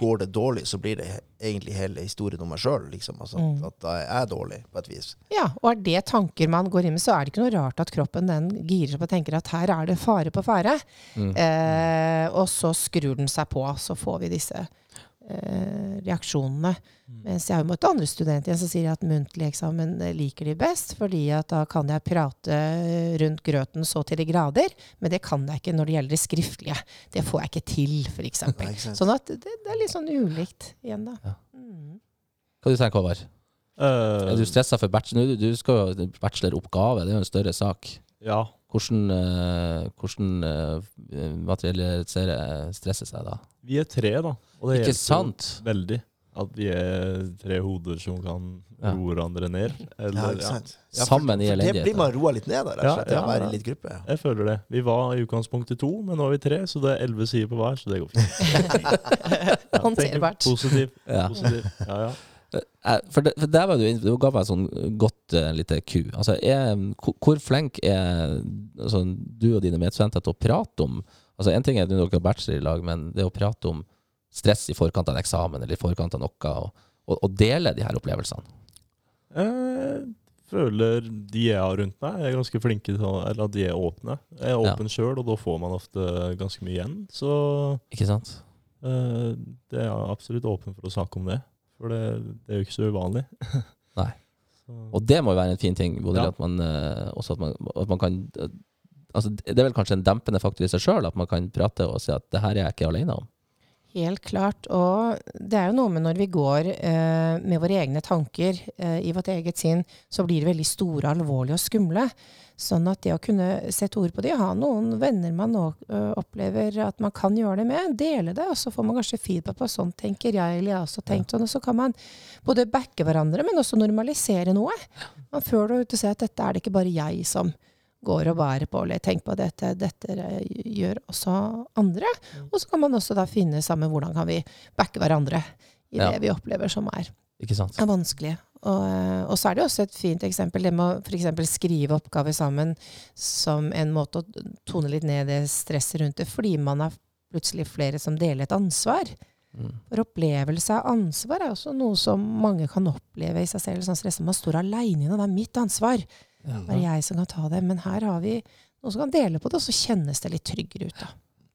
går det dårlig, så blir det egentlig hele historien om meg sjøl. Liksom. Altså, Mm. At da er jeg dårlig, på et vis. Ja, og er det tanker man går inn med, så er det ikke noe rart at kroppen den girer seg på og tenker at her er det fare på ferde. Mm. Eh, og så skrur den seg på, så får vi disse reaksjonene. Mens jeg har møtt andre studenter igjen som sier at muntlig eksamen eh, liker de best, fordi at da kan jeg prate rundt grøten så til de grader. Men det kan jeg ikke når det gjelder det skriftlige. Det får jeg ikke til, f.eks. Sånn at det, det er litt sånn ulikt igjen, da. Ja. Mm. Hva du tenker Håvard? Uh, Er du stressa for bachelor? Du, du skal jo bacheloroppgave, det er jo en større sak. ja. Hvordan, uh, hvordan uh, materialiserer stresset seg da? Vi er tre, da. Og det Ikke sant? veldig. At vi er tre hoder som kan Ja. roe hverandre ned. Eller, Ja, ikke sant? Ja, Sammen i elendighet. det blir man roa litt ned av, rett og Ja, slett. Ja, ja, være i litt gruppe. Jeg føler det. Vi var i utgangspunktet to, men nå er vi tre, så det er elleve sider på hver, så det går fint. Ja, Håndterbart. Positivt. Positiv. Ja. positiv. Ja, ja. For, det, for der var du inne, du ga meg sånn godt uh, lite ku. Altså, er, hvor, flink er altså, du og dine medstudenter til å prate om Altså, En ting er at dere har bachelor i lag, men det å prate om stress i forkant av en eksamen eller i forkant av noe, og, og, og dele de her opplevelsene. Jeg føler de jeg har rundt meg, er ganske flinke til Eller at de er åpne. Jeg er Ja. åpen sjøl, og da får man ofte ganske mye igjen. Så Ikke sant? Uh, det er absolutt åpen for å snakke om det. For det, det er jo ikke så uvanlig. Nei. Så, Og det må jo være en fin ting. både Ja. at man, eh, også at man, at man kan eh, altså, Det er vel kanskje en dempende faktor i seg sjøl, at man kan prate og si at det her er jeg ikke alene om. Helt klart. Og det er jo noe med når vi går eh, med våre egne tanker eh, i vårt eget sinn, så blir det veldig store, alvorlige og skumle. Sånn at det å kunne sette ord på det, ha noen venner man nå ø, opplever at man kan gjøre det med, dele det, og så får man kanskje feedback på sånn tenker jeg, eller jeg har også tenkt sånn. Og så kan man både backe hverandre, men også normalisere noe. Man føler ut og ser at dette er det ikke bare jeg som går og bærer på, eller tenker på dette, dette eh, gjør også andre. Og så kan man også da finne sammen hvordan kan vi backe hverandre i det Ja. vi opplever som er er vanskelig. Og, eh, og så er det også et fint eksempel, det med å for skrive oppgaver sammen som en måte å tone litt ned det stresset rundt det, fordi man er plutselig flere som deler et ansvar. Mm. For opplevelse av ansvar er også noe som mange kan oppleve i seg selv. Sånn stress, man står aleine det, det er mitt ansvar. Det er jeg som kan ta det. Men her har vi noen som kan dele på det, og så kjennes det litt tryggere ut. da.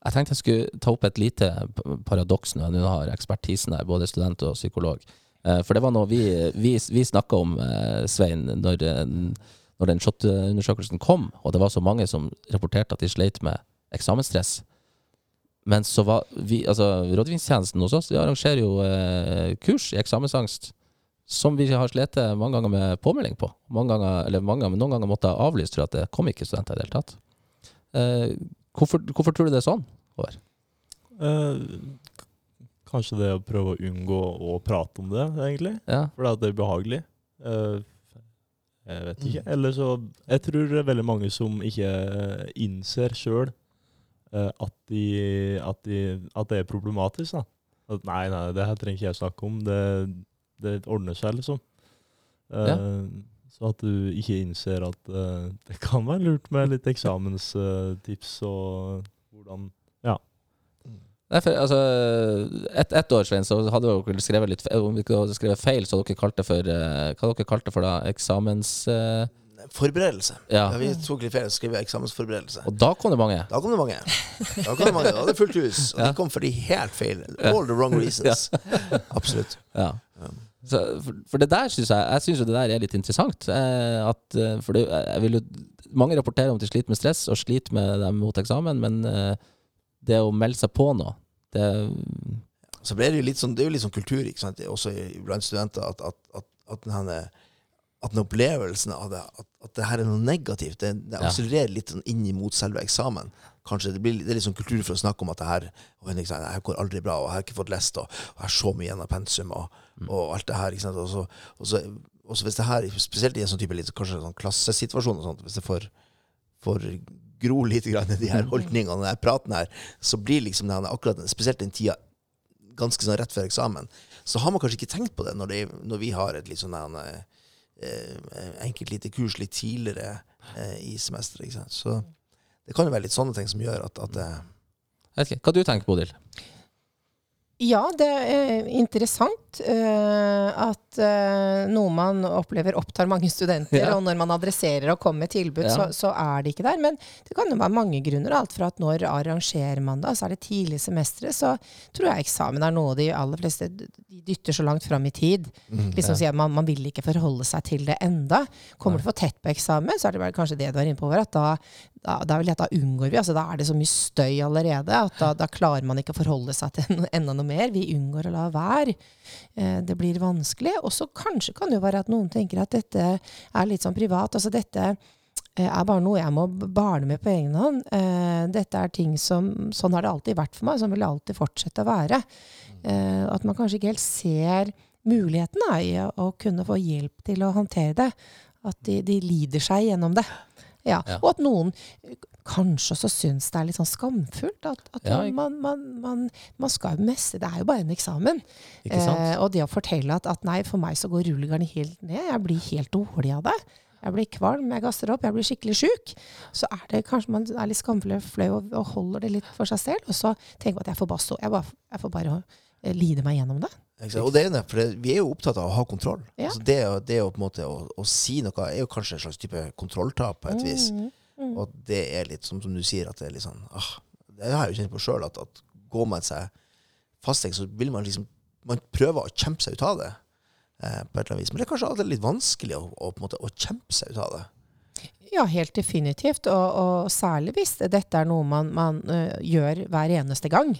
Jeg tenkte jeg skulle ta opp et lite paradoks når jeg nå har ekspertisen her, både student og psykolog. Eh, For det var noe vi, vi, vi snakka om, eh, Svein, når, eh, når den SHoT-undersøkelsen kom, og det var så mange som rapporterte at de sleit med eksamensstress. Men så var vi, altså Rådgivningstjenesten hos oss vi arrangerer jo eh, kurs i eksamensangst som vi har slitt mange ganger med påmelding på. Mange ganger, eller mange, ganger, men noen ganger måtte jeg avlyse for at det kom ikke studenter i det hele tatt. Eh, hvorfor, hvorfor tror du det er sånn? Håvard? Eh, kanskje det å prøve å unngå å prate om det, egentlig. Ja. Fordi at det er behagelig. Eh, jeg vet ikke. Eller så Jeg tror det er veldig mange som ikke eh, innser sjøl at, de, at, de, at det er problematisk. da. At nei, nei, det her trenger ikke jeg snakke om. Det, det ordner seg, liksom. Eh, Ja. Så at du ikke innser at eh, det kan være lurt med litt eksamenstips og hvordan Nei, for, altså, et, et år Svein, så hadde dere skrevet litt Om vi hadde skrevet feil, så hadde dere kalt det for eh, Hva hadde dere kalt det for da? Eksamens... eh, Forberedelse. ja. Ja, vi tok litt feil og skrev eksamensforberedelse. Og da kom det mange. Da kom det mange. Da kom det mange, da hadde fullt hus. Og Ja. de kom fordi helt feil. All the wrong reasons. Absolutt. Ja. Så, for, for det der syns jeg Jeg synes jo det der er litt interessant. Eh, at, eh, for det, jeg vil jo Mange rapporterer om at de sliter med stress og sliter med dem mot eksamen, men eh, det å melde seg på noe, det Så ble det jo litt sånn, det er jo litt sånn kultur ikke sant? også blant studenter at, at, at, at, den, at den opplevelsen av det, at, at det her er noe negativt, det, det Ja. litt sånn inn mot selve eksamen. Kanskje Det, blir, det er litt sånn kultur for å snakke om at det her, og Henrik, sa, det her går aldri bra, og jeg har ikke fått lest, og, og jeg har så mye igjen av pensum, og, og alt det her. ikke sant? Og så, og så, også hvis det her, spesielt i en sånn type litt, kanskje sånn klassesituasjon, og sånt, hvis det får, får gro litt grann de her holdningene, den her praten her, så blir liksom det akkurat spesielt den tida ganske sånn rett før eksamen, så har man kanskje ikke tenkt på det når, det, når vi har et litt sånn her, eh, enkelt lite kurs litt tidligere eh, i semesteret. Så det kan jo være litt sånne ting som gjør at, at det Jeg vet ikke. Hva du tenker Bodil? Ja, det er interessant uh, at uh, noe man opplever opptar mange studenter, Ja. og når man adresserer og kommer med tilbud, Ja. så, så er det ikke der. Men det kan jo være mange grunner. Alt fra at når arrangerer man det, så er det tidlig i semesteret, så tror jeg eksamen er noe de aller fleste de dytter så langt fram i tid. Liksom sier man, man vil ikke forholde seg til det enda. Kommer du for tett på eksamen, så er det kanskje det du er inne på, at da, da, da, jeg, da unngår vi. altså Da er det så mye støy allerede at da, da klarer man ikke å forholde seg til en- enda noe mer. Vi unngår å la være. Eh, det blir vanskelig. Og så kanskje kan det jo være at noen tenker at dette er litt sånn privat. altså dette eh, er bare noe jeg må barne med på egen hånd. Eh, dette er ting som Sånn har det alltid vært for meg, sånn vil det alltid fortsette å være. Eh, at man kanskje ikke helt ser muligheten da, i å, å kunne få hjelp til å håndtere det. At de, de lider seg gjennom det. Ja. Ja. Og at noen kanskje også syns det er litt sånn skamfullt. At, at Ja, man, man, man, man skal jo mestre. Det er jo bare en eksamen. Eh, og det å fortelle at, at nei, for meg så går rullegardinen helt ned. Jeg blir helt dårlig av det. Jeg blir kvalm, jeg gasser opp, jeg blir skikkelig sjuk. Så er det kanskje man er litt skamfull og og, og holder det litt for seg selv. Og så tenker man at jeg får bare stå. Jeg, bare, jeg får bare eh, lide meg gjennom det. Og det er det, for vi er jo opptatt av å ha kontroll. Ja. Altså det, det å, en måte, å, å si noe er jo kanskje en slags type kontrolltap på et vis. Mm, mm. Og det er litt som, som du sier, at det er litt sånn ah, Det har jeg jo kjent på sjøl, at, at går man seg fastlege, så vil man liksom Man prøver å kjempe seg ut av det. Eh, på et eller annet vis. Men det er kanskje alltid litt vanskelig å, å, måte, å kjempe seg ut av det. Ja, helt definitivt. Og, og særlig hvis dette er noe man, man uh, gjør hver eneste gang.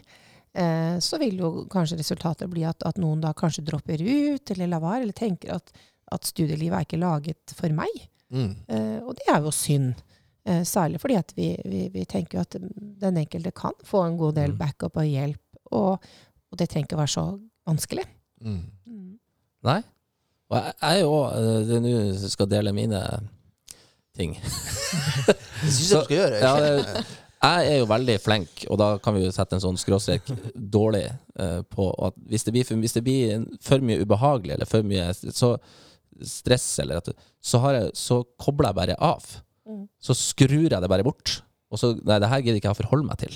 Eh, så vil jo kanskje resultatet bli at, at noen da kanskje dropper ut, eller lar være, eller tenker at, at studielivet er ikke laget for meg. Mm. Eh, og det er jo synd. Eh, særlig fordi at vi, vi, vi tenker jo at den enkelte kan få en god del Mm. backup og hjelp, og, og det trenger ikke å være så vanskelig. Mm. Nei. Og jeg er jo nå skal dele mine ting. Det syns jeg du skal gjøre. Ja, det, jeg er jo veldig flink, og da kan vi jo sette en sånn skråstrek dårlig uh, på at hvis det blir, for, hvis det blir for mye ubehagelig eller for mye så stress, eller at, så, har jeg, så kobler jeg bare av. Mm. Så skrur jeg det bare bort. Og så Nei, det her gidder ikke jeg å forholde meg til.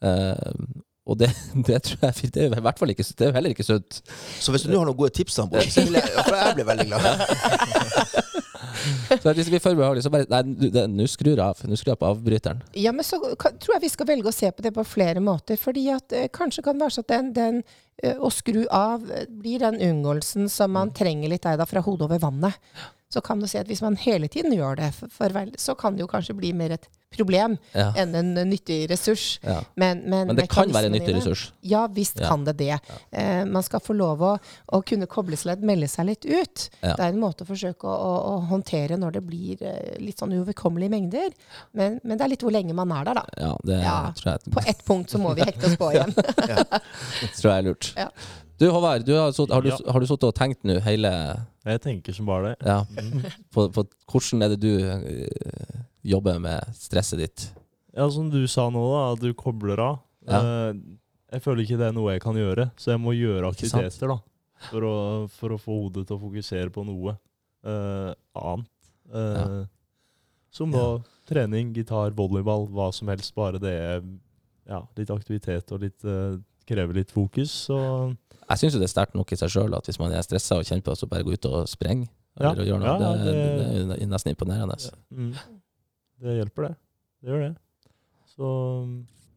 Uh, og det, det tror jeg Det er jo i hvert fall ikke Det er jo heller ikke sunt. Så hvis du nå har noen gode tips, da, Bård, så vil jeg, for jeg blir veldig glad. Så hvis vi blir så bare Nei, nå skrur av. Nå skrur jeg på avbryteren. Ja, men så kan, tror jeg vi skal velge å se på det på flere måter. fordi at eh, kanskje kan det være sånn at den, den eh, å skru av eh, blir den unngåelsen som man trenger litt av fra hodet over vannet. Så kan du si at hvis man hele tiden gjør det, for, for vel, så kan det jo kanskje bli mer et problem Ja. enn en eh, nyttig ressurs. Ja. Men, men, Men det kan være en nyttig ressurs. Ja, visst Ja. kan det det. Eh, man skal få lov å, å kunne koble seg litt, melde seg litt ut. Ja. Det er en måte å forsøke å, å, å håndtere når det blir eh, litt sånn uoverkommelige mengder. Men, men det er litt hvor lenge man er der, da. Ja, det Ja. tror jeg På ett punkt så må vi hekte oss på igjen. det tror jeg er lurt. Ja. Du Håvard, du har, sutt- har, du, Ja. har du sittet og tenkt nå hele Jeg tenker som bare det. ja, på, på hvordan er det du jobber med stresset ditt? Ja, som du sa nå, da, at du kobler av. Ja. Eh, jeg føler ikke det er noe jeg kan gjøre, så jeg må gjøre aktiviteter da, for å, for å få hodet til å fokusere på noe uh, annet. Eh, Som da trening, gitar, volleyball, hva som helst. Bare det er ja, litt aktivitet og litt, uh, krever litt fokus. Så Jeg syns det er sterkt nok i seg sjøl at hvis man er stressa og kjenner på det, så bare gå ut og spreng. Ja. Eller gjøre noe. Ja, ja, det, det- det er nesten imponerende. mm, det hjelper, det. Det gjør det. Så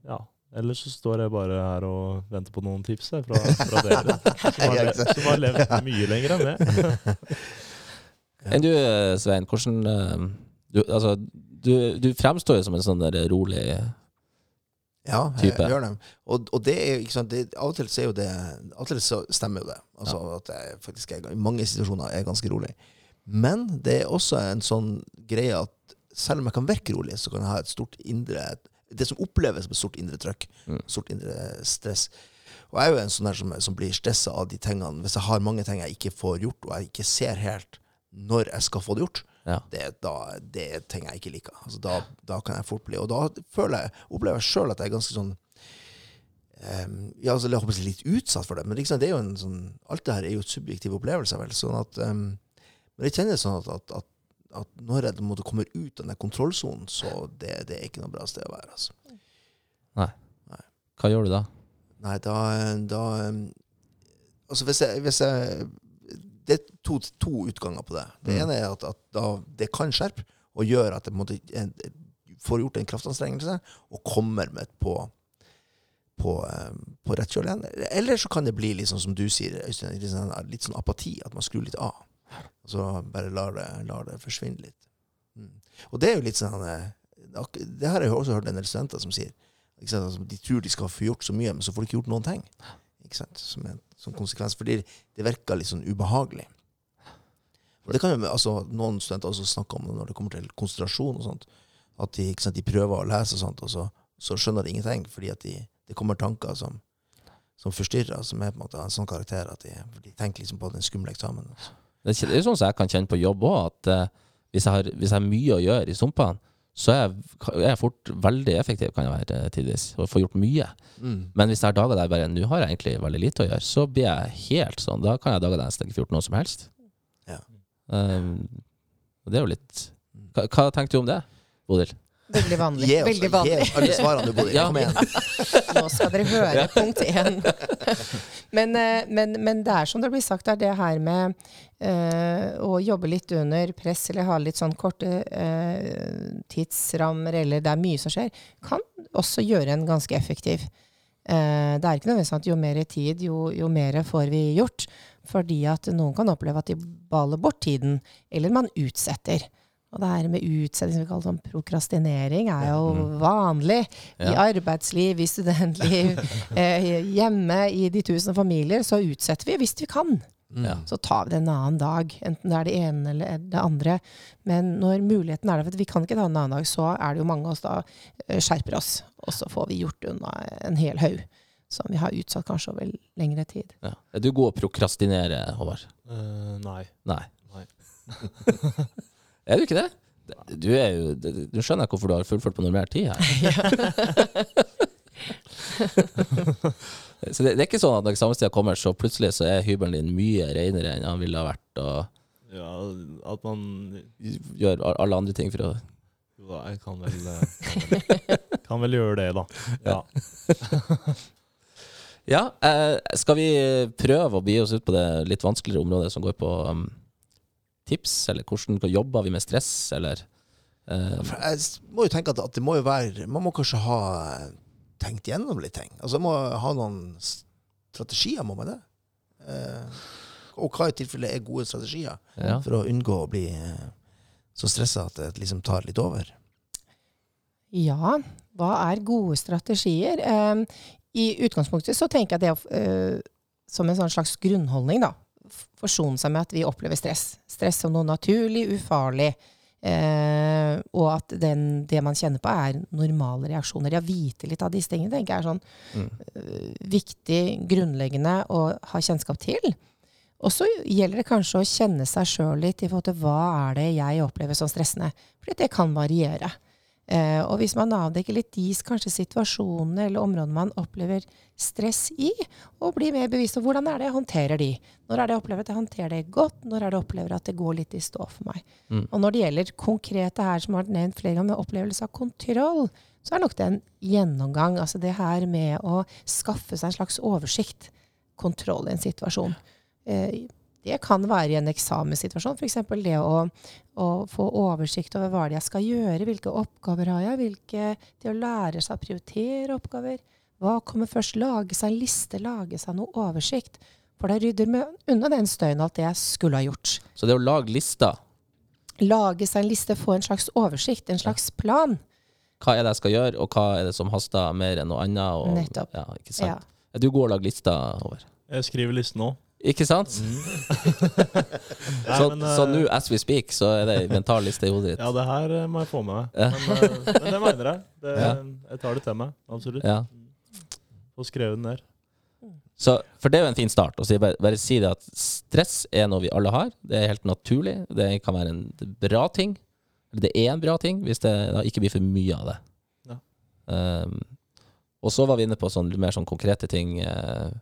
ja. Ellers så står jeg bare her og venter på noen tips her fra, fra dere, som har, Ja, som har levd mye lenger enn det. Enn du, eh, Svein, hvordan eh, du, altså, du, du fremstår jo som en sånn der rolig Ja, jeg, jeg gjør det. Og, og det er jo, ikke sant, det, av og til så er jo det Av og til så stemmer jo det. Altså at jeg faktisk er, i mange situasjoner er ganske rolig. Men det er også en sånn greie at selv om jeg kan virke rolig, så kan jeg ha et stort indre Det som oppleves som et stort indre trøkk. Mm. Stort indre stress. Og jeg er jo en sånn der som, som blir stressa av de tingene. Hvis jeg har mange ting jeg ikke får gjort, og jeg ikke ser helt når jeg skal få det gjort, Ja. det, da, det er ting jeg ikke liker. Altså, da, da kan jeg fort bli Og da føler jeg, opplever jeg sjøl at jeg er ganske sånn um, Ja, altså, jeg håper jeg litt utsatt for det, men liksom, det er jo en sånn Alt det her er jo et subjektiv opplevelse, vel. Sånn at um, Men jeg kjenner sånn at, at, at, at når jeg måtte komme kommer ut av den kontrollsonen, så det, det er ikke noe bra sted å være. Altså. Hva gjør du da? Nei, da, da Altså, hvis jeg, hvis jeg Det er to, to utganger på det. Det Mm. ene er at, at da, det kan skjerpe og gjøre at jeg måtte, jeg, får gjort en kraftanstrengelse og kommer med på på, på rett kjøl igjen. Eller så kan det bli litt sånn som du sier, Øystein, litt sånn apati. At man skrur litt av. Altså bare lar det, lar det forsvinne litt. Mm. Og det er jo litt sånn eh, Det har jeg også hørt en del studenter som sier. Altså, de tror de skal få gjort så mye, men så får de ikke gjort noen ting. Som en som konsekvens. Fordi det virker litt sånn ubehagelig. Og det kan jo, altså, Noen studenter også snakke om når det kommer til konsentrasjon og sånt. At de, sant, de prøver å lese og sånt, og så, så skjønner de ingenting. Fordi de, det kommer tanker som, som forstyrrer, som er på en måte av en sånn karakter at de, de tenker liksom på den skumle eksamen. Altså. Det er det er sånn som jeg kan kjenne på jobb òg, at eh, hvis, jeg har, hvis jeg har mye å gjøre i sumpene, så er jeg, er jeg fort veldig effektiv, kan jeg være tidvis, og få gjort mye. Men hvis jeg har dager der jeg bare nå har jeg egentlig veldig lite å gjøre, så blir jeg helt sånn. Da kan jeg dager der jeg nesten ikke får gjort noe som helst. Ja. Um, og det er jo litt Hva, hva tenker du om det, Bodil? Veldig vanlig. Gi oss, oss alle svarene du bodde i. Ja. Kom igjen. Nå skal dere høre punkt én. Men, eh, men, men det er som det blir sagt, det er det her med eh, å jobbe litt under press, eller ha litt sånn korte eh, tidsrammer, eller det er mye som skjer, kan også gjøre en ganske effektiv. Uh, det er ikke nødvendigvis at jo mer tid, jo, jo mer får vi gjort. Fordi at noen kan oppleve at de baler bort tiden, eller man utsetter. Og det her med utsetting, som vi kaller sånn prokrastinering, er jo Mm. vanlig i arbeidsliv, i studentliv, eh, hjemme, i de tusen familier. Så utsetter vi hvis vi kan. Mm. Ja. Så tar vi det en annen dag, enten det er det ene eller det andre. Men når muligheten er der, for vi kan ikke ta en annen dag, så er det jo mange av oss da eh, skjerper oss. Og så får vi gjort unna en hel haug som vi har utsatt kanskje over lengre tid. Ja. Er du god å prokrastinere, Håvard? Uh, nei. Nei. Nei. er du ikke det? Du, er jo, du skjønner hvorfor du har fullført på normert tid her. så det, det er ikke sånn at når eksamenstida kommer, så plutselig så er hybelen din mye renere enn han ville ha vært, og Ja, at man gjør alle andre ting for å Jo da, jeg kan vel, eh, kan vel, kan vel gjøre det, da. Ja. Ja, eh, skal vi prøve å bi oss ut på det litt vanskeligere området som går på um, tips, eller hvordan jobber vi med stress, eller uh, For jeg må jo tenke at, at det må jo være Man må kanskje ha eh, tenkt gjennom litt ting. Altså man må ha noen strategier, må man det? Uh, og hva i tilfelle er gode strategier ja. for å unngå å bli så stressa at det liksom tar litt over? Ja, hva er gode strategier? Eh, I utgangspunktet så tenker jeg det eh, som en sånn slags grunnholdning, da. Forsone seg med at vi opplever stress. Stress som noe naturlig, ufarlig. Eh, og at den, det man kjenner på, er normale reaksjoner. Ja, vite litt av disse tingene tenker jeg er sånn Mm. eh, viktig, grunnleggende å ha kjennskap til. Og så gjelder det kanskje å kjenne seg sjøl litt i forhold til hva er det jeg opplever som stressende. For det kan variere. Eh, og hvis man avdekker litt de kanskje situasjonene eller områdene man opplever stress i, og blir mer bevisst på hvordan er det jeg håndterer de. Når er det jeg opplever at jeg håndterer det godt, når er det jeg opplever at det går litt i stå for meg. Mm. Og når det gjelder konkrete her, som har vært nevnt flere ganger, med opplevelse av kontroll, så er nok det en gjennomgang. Altså det her med å skaffe seg en slags oversikt, kontroll i en situasjon. Eh, det kan være i en eksamenssituasjon, f.eks. det å, å få oversikt over hva det er jeg skal gjøre, hvilke oppgaver har jeg, hvilke, det å lære seg å prioritere oppgaver. Hva kommer først? Lage seg en liste, lage seg noe oversikt. For det rydder med unna den støyen alt det jeg skulle ha gjort. Så det å lage lister, Lage seg en liste, få en slags oversikt, en slags plan. hva er det jeg skal gjøre, og hva er det som haster mer enn noe annet? Og, Nettopp. Ja, ikke sant? Ja. Er du god å lage lister, over. Jeg skriver listen nå. Ikke sant? Nei, så men, eh, så nå, as we speak, så er det en mental liste i hodet ditt? Ja, det her eh, må jeg få med meg. Ja. Men, eh, men det mener jeg. Det, Ja. Jeg tar det til meg. Absolutt. Ja. Og skrevet den ned. Så, for det er jo en fin start. Å si, bare, bare si det at stress er noe vi alle har. Det er helt naturlig. Det kan være en bra ting. Eller det er en bra ting, hvis det da ikke blir for mye av det. Ja. Um, og så var vi inne på sånn, mer sånn konkrete ting. eh,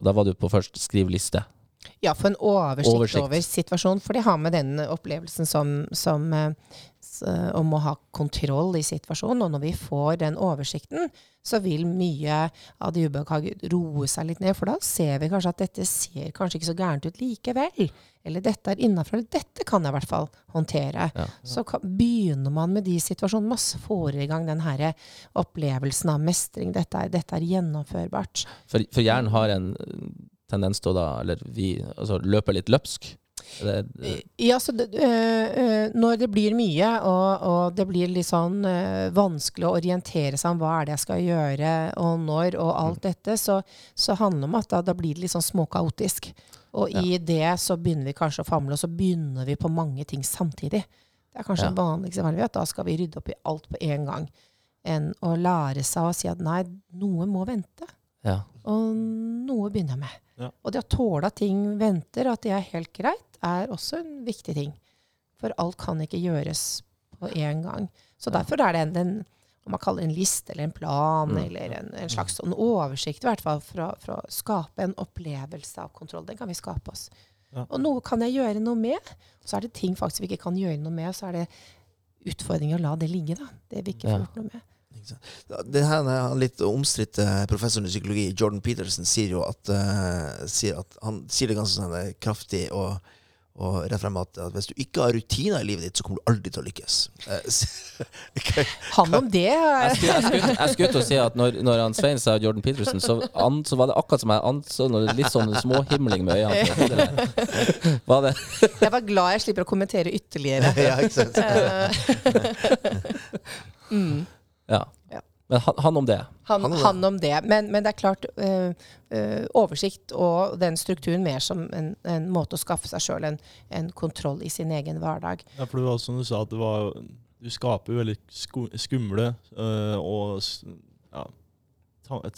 og da var du på først skriv liste. Ja, få en oversikt, Oversikt. over situasjonen. For det har med den opplevelsen som, som eh, om å ha kontroll i situasjonen. Og når vi får den oversikten, så vil mye av det ubehaget roe seg litt ned. For da ser vi kanskje at dette ser kanskje ikke så gærent ut likevel. Eller dette er innafor. Eller dette kan jeg i hvert fall håndtere. Ja. Så kan, begynner man med de situasjonene, masse får i gang den her opplevelsen av mestring. Dette er, dette er gjennomførbart. For, for hjernen har en tendens til å da, eller vi, altså løpe litt løpsk. Det, det, Ja, så det, øh, øh, når det blir mye, og, og det blir litt sånn øh, vanskelig å orientere seg om hva er det jeg skal gjøre, og når, og alt dette, så, så handler det om at da, da blir det litt sånn småkaotisk. Og i det så begynner vi kanskje å famle, og så begynner vi på mange ting samtidig. Det er kanskje Ja. en vanligste vet. Da skal vi rydde opp i alt på en gang. Enn å lære seg å si at nei, noe må vente. ja. Og noe begynner jeg med. Ja. Og det å tåle at ting venter, at det er helt greit, er også en viktig ting. For alt kan ikke gjøres på én gang. Så Ja. derfor er det en, den, om man kaller det en liste eller en plan Mm. eller en, en slags sånn oversikt, i hvert fall for å, for å skape en opplevelse av kontroll. Den kan vi skape oss. Ja. Og noe kan jeg gjøre noe med. Så er det ting faktisk vi ikke kan gjøre noe med. Så er det utfordringer å la det ligge, da. Det vi ikke får Ja. gjort noe med. Det her er litt omstridte professoren i psykologi, Jordan Peterson, sier jo at, uh, sier at Han sier det ganske sånn eh, kraftig og, og rett frem at, at hvis du ikke har rutiner i livet ditt, så kommer du aldri til å lykkes. Eh. Han om det. Jeg skulle, til å si at når, når han Svein sa Jordan Peterson, så, an, så var det akkurat som jeg anså noe litt sånn småhimling med øynene. Var det? Jeg var glad jeg slipper å kommentere ytterligere. ja, ikke sant? mm. Ja. Men han, han om det. Han, Han han, om det. Men, men det er klart, øh, øh, oversikt og den strukturen mer som en, en måte å skaffe seg sjøl en, en kontroll i sin egen hverdag. Ja, for det var som du sa, at det var, du skaper jo veldig skumle øh, og ja,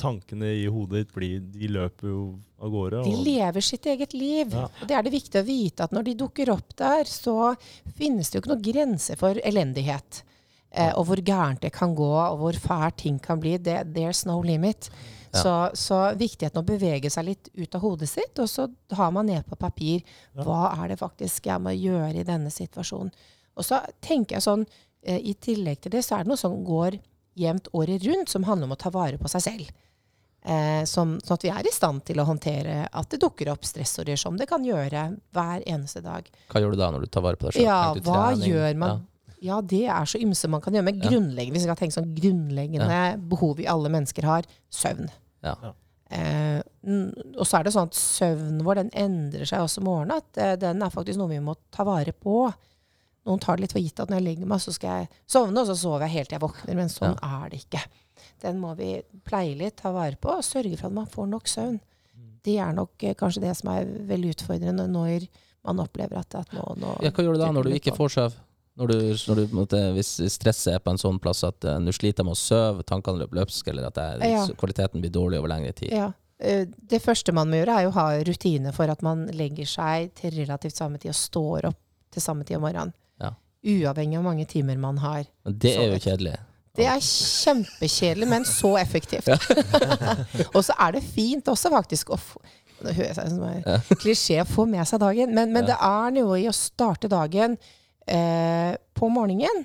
tankene i hodet ditt blir, de løper jo av gårde. De lever sitt eget liv. Ja. Og det er det viktig å vite at når de dukker opp der, så finnes det jo ikke noen grenser for elendighet. Eh, og hvor gærent det kan gå, og hvor fælt ting kan bli. Det, there's no limit. Ja. Så, så viktigheten å bevege seg litt ut av hodet sitt, og så har man ned på papir hva er det faktisk jeg må gjøre i denne situasjonen. Og så tenker jeg sånn, eh, i tillegg til det, så er det noe som går jevnt året rundt, som handler om å ta vare på seg selv. Eh, som, sånn at vi er i stand til å håndtere at det dukker opp stressorder som det kan gjøre hver eneste dag. Hva gjør du da når du tar vare på deg selv? Ja, hva gjør man? Ja, det er så ymse man kan gjøre. Men grunnleggende, hvis vi skal tenke sånn grunnleggende behov vi alle mennesker har, søvn. Ja. Ja. Eh, og så er det sånn at søvnen vår den endrer seg også om morgenen. At eh, den er faktisk noe vi må ta vare på. Noen tar det litt for gitt at når jeg legger meg, så skal jeg sovne, og så sover jeg helt til jeg våkner. Men sånn er det ikke. Den må vi pleie litt, ta vare på og sørge for at man får nok søvn. Det er nok eh, kanskje det som er veldig utfordrende når man opplever at, at nå, nå Ja, hva gjør du da når du ikke får søv? Når du, når du, en hvis stresset er på en sånn plass at uh, du sliter med å sove, tankene løper løpsk, eller at det Ja. kvaliteten blir dårlig over lengre tid. Ja. Eh, Det første man må gjøre, er å ha rutine for at man legger seg til relativt samme tid og står opp til samme tid om morgenen. Ja. Uavhengig av hvor mange timer man har. Men det er jo kjedelig. Det er kjempekjedelig, men så effektivt. og så er det fint også, faktisk, Nå hører jeg seg som en klisjé å få med seg dagen, men, men det er noe i å starte dagen eh, på morgenen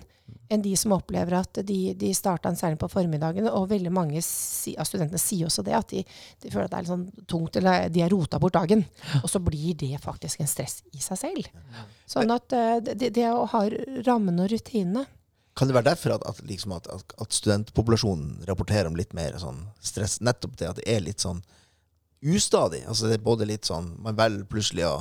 enn de som opplever at de, de starta en særlig på formiddagen. Og veldig mange si, av studentene sier også det, at de, de føler at det er litt sånn tungt, eller de har rota bort dagen. Og så blir det faktisk en stress i seg selv. Sånn at eh, det, det å ha rammene og rutinene Kan det være derfor at, at, liksom at, at, at studentpopulasjonen rapporterer om litt mer sånn stress? Nettopp det at det er litt sånn ustadig. Altså det er både litt sånn Man velger plutselig å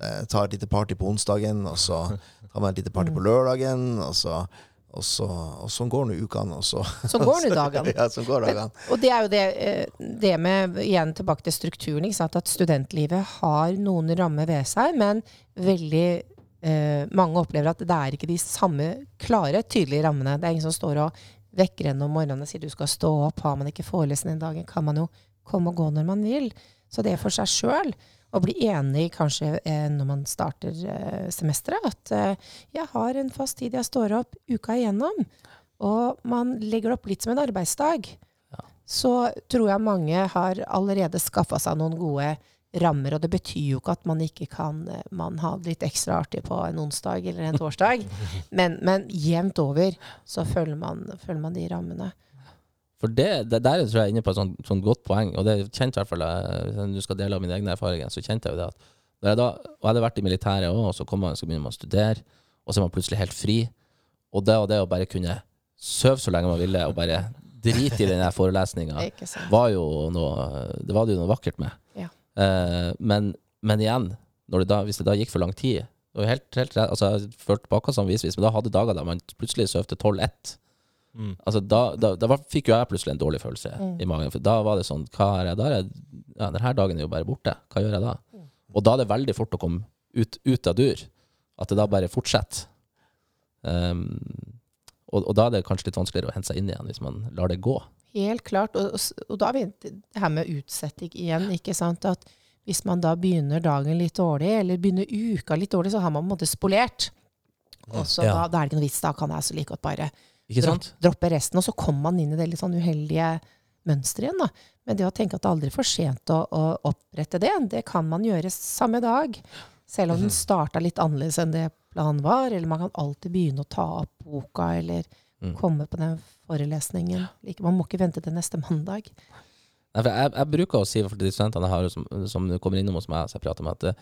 eh, ta et lite party på onsdagen, og så tar man et lite party på lørdagen, og så og, så, og sånn går nå ukene, og så Sånn går nå dagene. ja, sånn går dagene. Og det er jo det, eh, det med, igjen tilbake til strukturen, at studentlivet har noen rammer ved seg, men veldig eh, mange opplever at det er ikke de samme klare, tydelige rammene. Det er ingen som står og vekker en om morgenen og sier du skal stå opp. Har man ikke forelesning den dagen, kan man jo komme og gå når man vil. Så det for seg sjøl, å bli enig kanskje eh, når man starter eh, semesteret, at eh, jeg har en fast tid jeg står opp uka igjennom. Og man legger det opp litt som en arbeidsdag så tror jeg mange har allerede skaffa seg noen gode rammer. Og det betyr jo ikke at man ikke kan man ha det litt ekstra artig på en onsdag eller en torsdag. Men, men jevnt over så følger man, følger man de rammene. For det, det der tror jeg er inne på et sånt, sånt godt poeng, og det kjente kjent i hvert fall jeg, hvis du skal dele av mine egne erfaringer, så kjente jeg jo det at når jeg da og jeg hadde vært i militæret òg, og så kom man, så begynner man å studere, og så er man plutselig helt fri. Og det og det å bare kunne sove så lenge man ville, og bare drite i den forelesninga, var jo noe Det var det jo noe vakkert med. Ja. Eh, men, men igjen, det da, hvis det da gikk for lang tid det var helt, helt, altså, Jeg følte følt tilbake samme vis, men da hadde dager da man plutselig sov til 12-1. Mm. Altså, da, da, da fikk jo jeg plutselig en dårlig følelse i magen. For da var det sånn Hva er jeg da? Er jeg, ja, denne dagen er jo bare borte. Hva gjør jeg da? Og da er det veldig fort å komme ut, ut av dur. At det da bare fortsetter. Um, og, og da er det kanskje litt vanskeligere å hente seg inn igjen hvis man lar det gå. Helt klart. Og, og og da er vi det her med utsetting igjen. ikke sant? At hvis man da begynner dagen litt dårlig, eller begynner uka litt dårlig, så har man på en måte spolert. Og så Ja. da, da er det ikke noe vits. Da kan jeg så like godt bare Ikke sant? droppe resten. Og så kommer man inn i det litt sånn uheldige mønsteret igjen. da. Men det å tenke at det er aldri for sent å, å opprette det, det kan man gjøre samme dag. Selv om den starta litt annerledes enn det planen var. Eller man kan alltid begynne å ta opp boka, eller Mm. komme på den forelesningen. Man må ikke vente til neste mandag. Nei, jeg, jeg bruker å si for de studentene jeg har som, som kommer innom hos meg, jeg prater med, at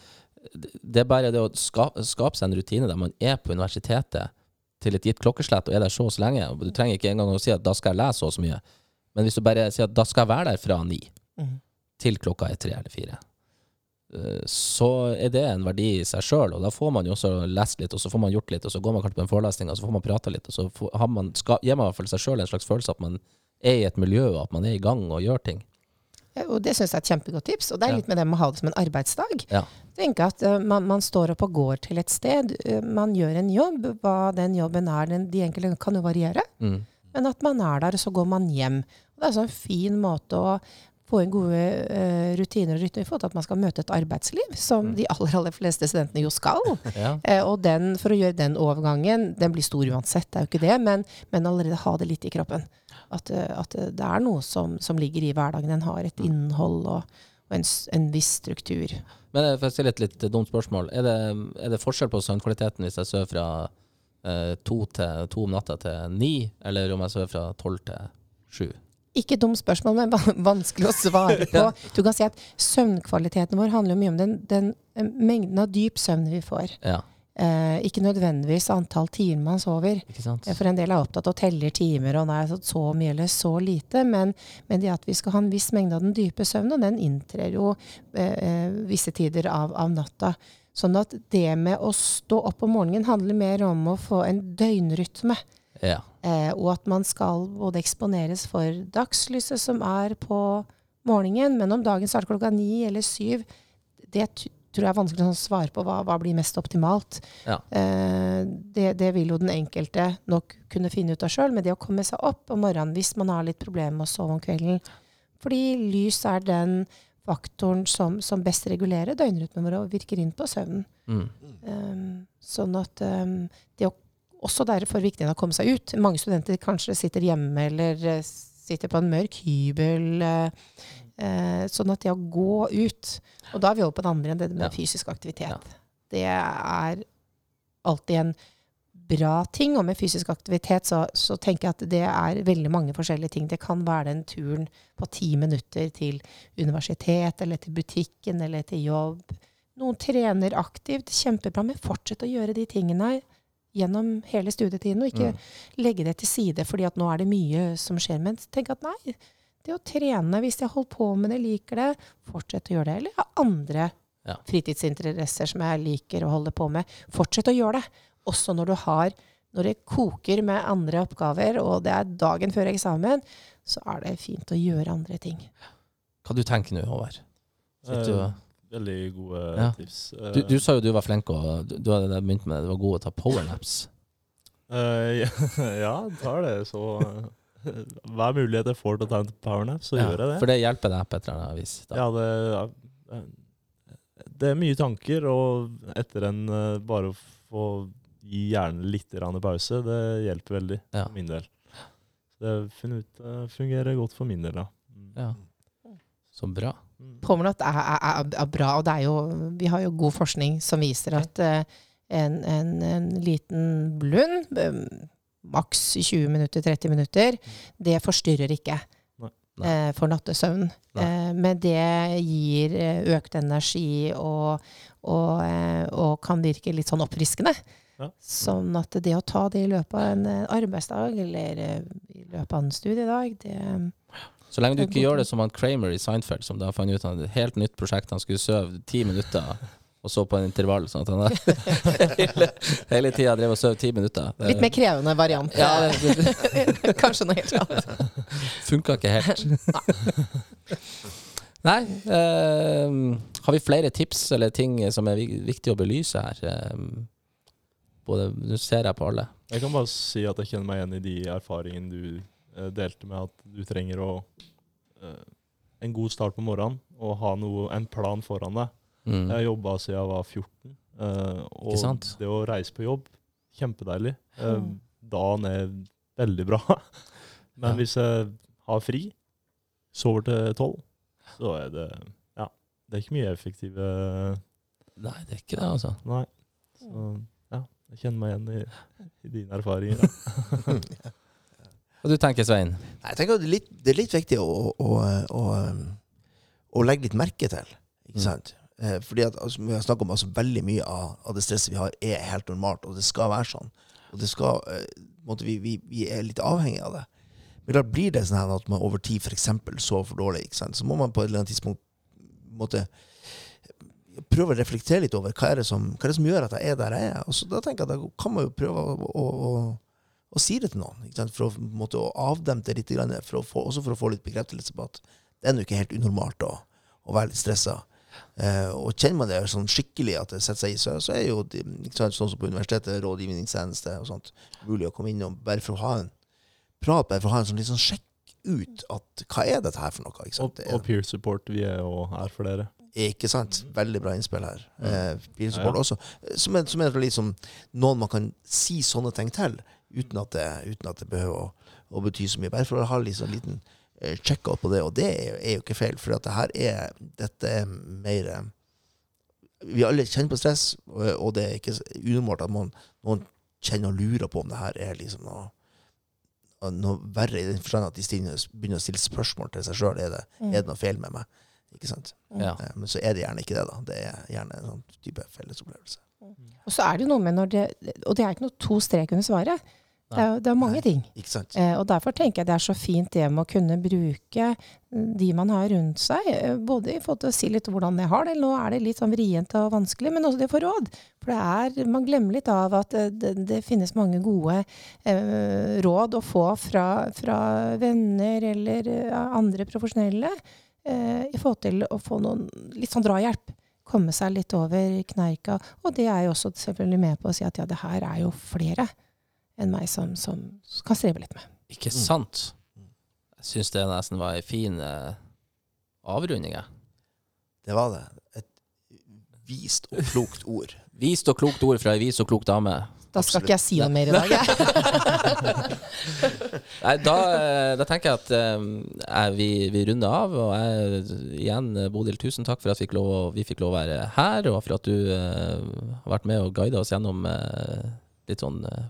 det er bare det å skape, skape seg en rutine der man er på universitetet til et gitt klokkeslett og er der så og så lenge. Du trenger ikke engang å si at da skal jeg lese så og så mye. Men hvis du bare sier at da skal jeg være der fra ni mm. til klokka er tre eller fire, eh, så er det en verdi i seg sjøl. Og da får man jo også lest litt, og så får man gjort litt, og så går man kanskje på en forelesning, og så får man prata litt, og så får, man, skal, gir man i hvert fall seg sjøl en slags følelse at man er i et miljø, og at man er i gang og gjør ting. Ja, Og det syns jeg er et kjempegodt tips. Og det er litt med det med å ha det som en arbeidsdag. Ja. Tenke at uh, man, man står opp og går til et sted. Uh, man gjør en jobb. Hva den jobben er, den, de enkelte kan jo variere. Mm. Men at man er der, og så går man hjem. Og det er altså en fin måte å få inn gode uh, rutiner og rytmer til at man skal møte et arbeidsliv, som de aller, aller fleste studentene jo skal. Ja. Eh, og den, for å gjøre den overgangen, den blir stor uansett, det er jo ikke det, men, men allerede ha det litt i kroppen. At, eh, at eh, det er noe som, som ligger i hverdagen. Den har et innhold og, og en, en viss struktur. Men eh, for å stille et litt dumt spørsmål. Er det, er det forskjell på søvnkvaliteten hvis jeg sover fra eh, to, til, to om natta til ni, eller om jeg sover fra tolv til sju? Ikke dumt spørsmål, men vanskelig å svare på. Du kan si at Søvnkvaliteten vår handler mye om den, den eh, mengden av dyp søvn vi får. Ja, Eh, ikke nødvendigvis antall timer man sover. Eh, For en del er opptatt av å telle timer, og nei, så, så mye eller så lite. Men, men det at vi skal ha en viss mengde av den dype søvnen, og den inntrer jo eh, eh, visse tider av, av natta. Sånn at det med å stå opp om morgenen handler mer om å få en døgnrytme. Ja. Eh, og at man skal både eksponeres for dagslyset som er på morgenen, men om dagen starter klokka ni eller syv, det tror jeg er vanskelig å svare på hva, hva blir mest optimalt. Ja. Eh, det, det vil jo den enkelte nok kunne finne ut av sjøl, men det å komme seg opp om morgenen hvis man har litt problemer med å sove om kvelden Fordi lys er den faktoren som, som best regulerer døgnrytmen vår og virker inn på søvnen. Mm. Um, sånn at um, det er også derfor viktig å komme seg ut. Mange studenter kanskje sitter hjemme eller eh, sitter på en mørk hybel. Eh, sånn at det å gå ut Og da er vi over på det andre enn det med Ja. fysisk aktivitet. Ja. Det er alltid en bra ting. Og med fysisk aktivitet så, så tenker jeg at det er veldig mange forskjellige ting. Det kan være den turen på ti minutter til universitet eller til butikken eller til jobb. Noen trener aktivt, kjempebra, men fortsett å gjøre de tingene gjennom hele studietiden, og ikke Mm. legge det til side fordi at nå er det mye som skjer. Men tenk at nei, det å trene, hvis jeg holder på med det, liker det, fortsett å gjøre det. Eller ha andre Ja. fritidsinteresser som jeg liker å holde på med. Fortsett å gjøre det. Også når du har når det koker med andre oppgaver, og det er dagen før eksamen, så er det fint å gjøre andre ting. Hva du tenker nå, Håvard? Du, Eh, Veldig gode Ja. tips. du, du sa jo du var flink, og du, du hadde begynt med du var god å ta powernaps. Eh, ja, tar det. Så eh, hver mulighet jeg får til å ta en powernap, så gjør jeg det. For det hjelper deg på et eller annet vis. Da. Ja, det, ja, det er mye tanker, og etter en eh, bare å få gi hjernen litt pause, det hjelper veldig Ja. for min del. Så det ut, eh, fungerer godt for min del, da. Mm. Ja. Så bra. Mm. at er, er, er, er bra, og det er jo, vi har jo god forskning som viser at eh, en, en, en liten blund, maks 20 minutter, 30 minutter, det forstyrrer ikke Nei. Eh, for nattesøvn. Nei. Eh, men det gir eh, økt energi og, og, eh, og kan virke litt sånn oppfriskende. Ja. Sånn at det å ta det i løpet av en arbeidsdag eller i løpet av en studiedag, det Så lenge du ikke gjør det som han Kramer i Seinfeld, som da fant ut av et helt nytt prosjekt. Han skulle sove ti minutter, og så på en intervall. Sånn at han hele, hele tida drev og sov ti minutter. Litt mer krevende variant. Ja, Kanskje noe helt annet. funka ikke helt. Nei. eh, har vi flere tips eller ting som er vik- viktig å belyse her? Eh, både, Nå ser jeg på alle. Jeg kan bare si at jeg kjenner meg igjen i de erfaringene du eh, delte med at du trenger å eh, en god start på morgenen og ha noe, en plan foran deg. Mm. Jeg har jobba siden jeg var 14, Uh, og Ikke sant? det å reise på jobb, kjempedeilig. Uh, Mm. dagen er veldig bra. Men Ja. hvis jeg har fri, sover til tolv, så er det Ja, det er ikke mye effektive Nei, det er ikke det, altså. Nei. Så ja, jeg kjenner meg igjen i, i dine erfaringer. da. Hva du tenker Svein? Nei, Jeg tenker at det er litt, det er litt viktig å, å, å, å legge litt merke til. Ikke Mm. sant? Eh, fordi at altså, vi har snakket om altså, veldig mye av, av det stresset vi har, er helt normalt, og det skal være sånn. Og det skal, eh, måte, vi, vi, vi er litt avhengig av det. Men da blir det sånn at man over tid f.eks. sover for dårlig, så må man på et eller annet tidspunkt måte, prøve å reflektere litt over hva er, det som, er det som gjør at jeg er der jeg er. Og så, da tenker jeg at da kan man jo prøve å, å, å, å si det til noen, for å, måte, avdempe det litt, for få, også for å få litt bekreftelse på at det er nå ikke helt unormalt å være litt stressa. Eh, og kjenner man det sånn skikkelig at det setter seg i, så, så er jo de, sant, sånn som på universitetet, rådgivningstjeneste og sånt, mulig å komme innom bare for å ha en prat, bare for å ha en sånn litt sånn sjekk ut at hva er dette her for noe? Ikke? Og, og peer support, vi er jo her for dere. ikke sant? Veldig bra innspill her. Ja. Eh, bilsupport Ja, ja. også. Som er, som er liksom noen man kan si sånne ting til, uten at det, uten at det behøver å, å bety så mye. Bare for å ha liksom en liten eh, check-out på det, og det er, jo ikke feil. For at det her er, dette er mer eh, Vi alle kjenner på stress, og, det er ikke unormalt at man, noen kjenner og lurer på om det her er liksom noe noe verre, i den forstand at de stiller, begynner å stille spørsmål til seg sjøl. Er, det- Mm. er det noe feil med meg? Ikke sant? Ja. Eh, Men så er det gjerne ikke det, da. Det er gjerne en sånn type fellesopplevelse. Og så er det noe med når det Og det er ikke noe to strek under svaret. Det er, det er mange ting. Eh, og derfor tenker jeg det er så fint det med å kunne bruke de man har rundt seg, eh, både i forhold til å si litt hvordan jeg har det, nå er det litt sånn vrient og vanskelig, men også det å få råd. For det er, man glemmer litt av at eh, det, det finnes mange gode eh, råd å få fra, fra venner eller eh, andre profesjonelle eh, i forhold til å få noen litt sånn drahjelp. Komme seg litt over kneika. Og det er jo også selvfølgelig med på å si at ja, det her er jo flere enn meg som, som kan streve litt med. Ikke sant? Jeg syns det nesten var ei en fin eh, avrunding. jeg. Det var det. Et vist og klokt ord. Vist og klokt ord fra ei vis og klok dame. Da skal Absolutt. ikke jeg si noe mer i dag, jeg. Nei, da, eh, da tenker jeg at um, jeg, vi, vi runder av. Og jeg, igjen, Bodil, tusen takk for at vi fikk lov, vi fikk lov å være her, og for at du uh, har vært med og guida oss gjennom uh, litt sånn eh,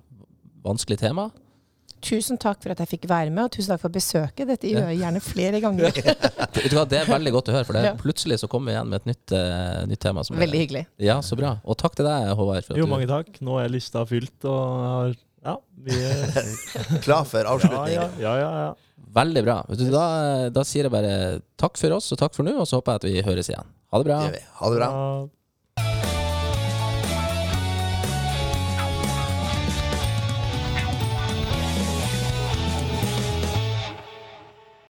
vanskelig tema. Tusen takk for at jeg fikk være med, og tusen takk for besøket. Dette gjør jeg gjerne flere ganger. Det er veldig godt å høre, for det, er plutselig så kommer vi igjen med et nytt, uh, nytt tema. Som er- Veldig hyggelig. Ja, så bra. Og takk til deg, Håvard. For at Jo, mange takk. Nå er lista fylt, og har Ja, vi er Klar for avslutning. ja, ja. ja, ja. Veldig bra. Da, da sier jeg bare takk for oss og takk for nå, og så håper jeg at vi høres igjen. Ha det bra. Det. Ha det bra. Ja.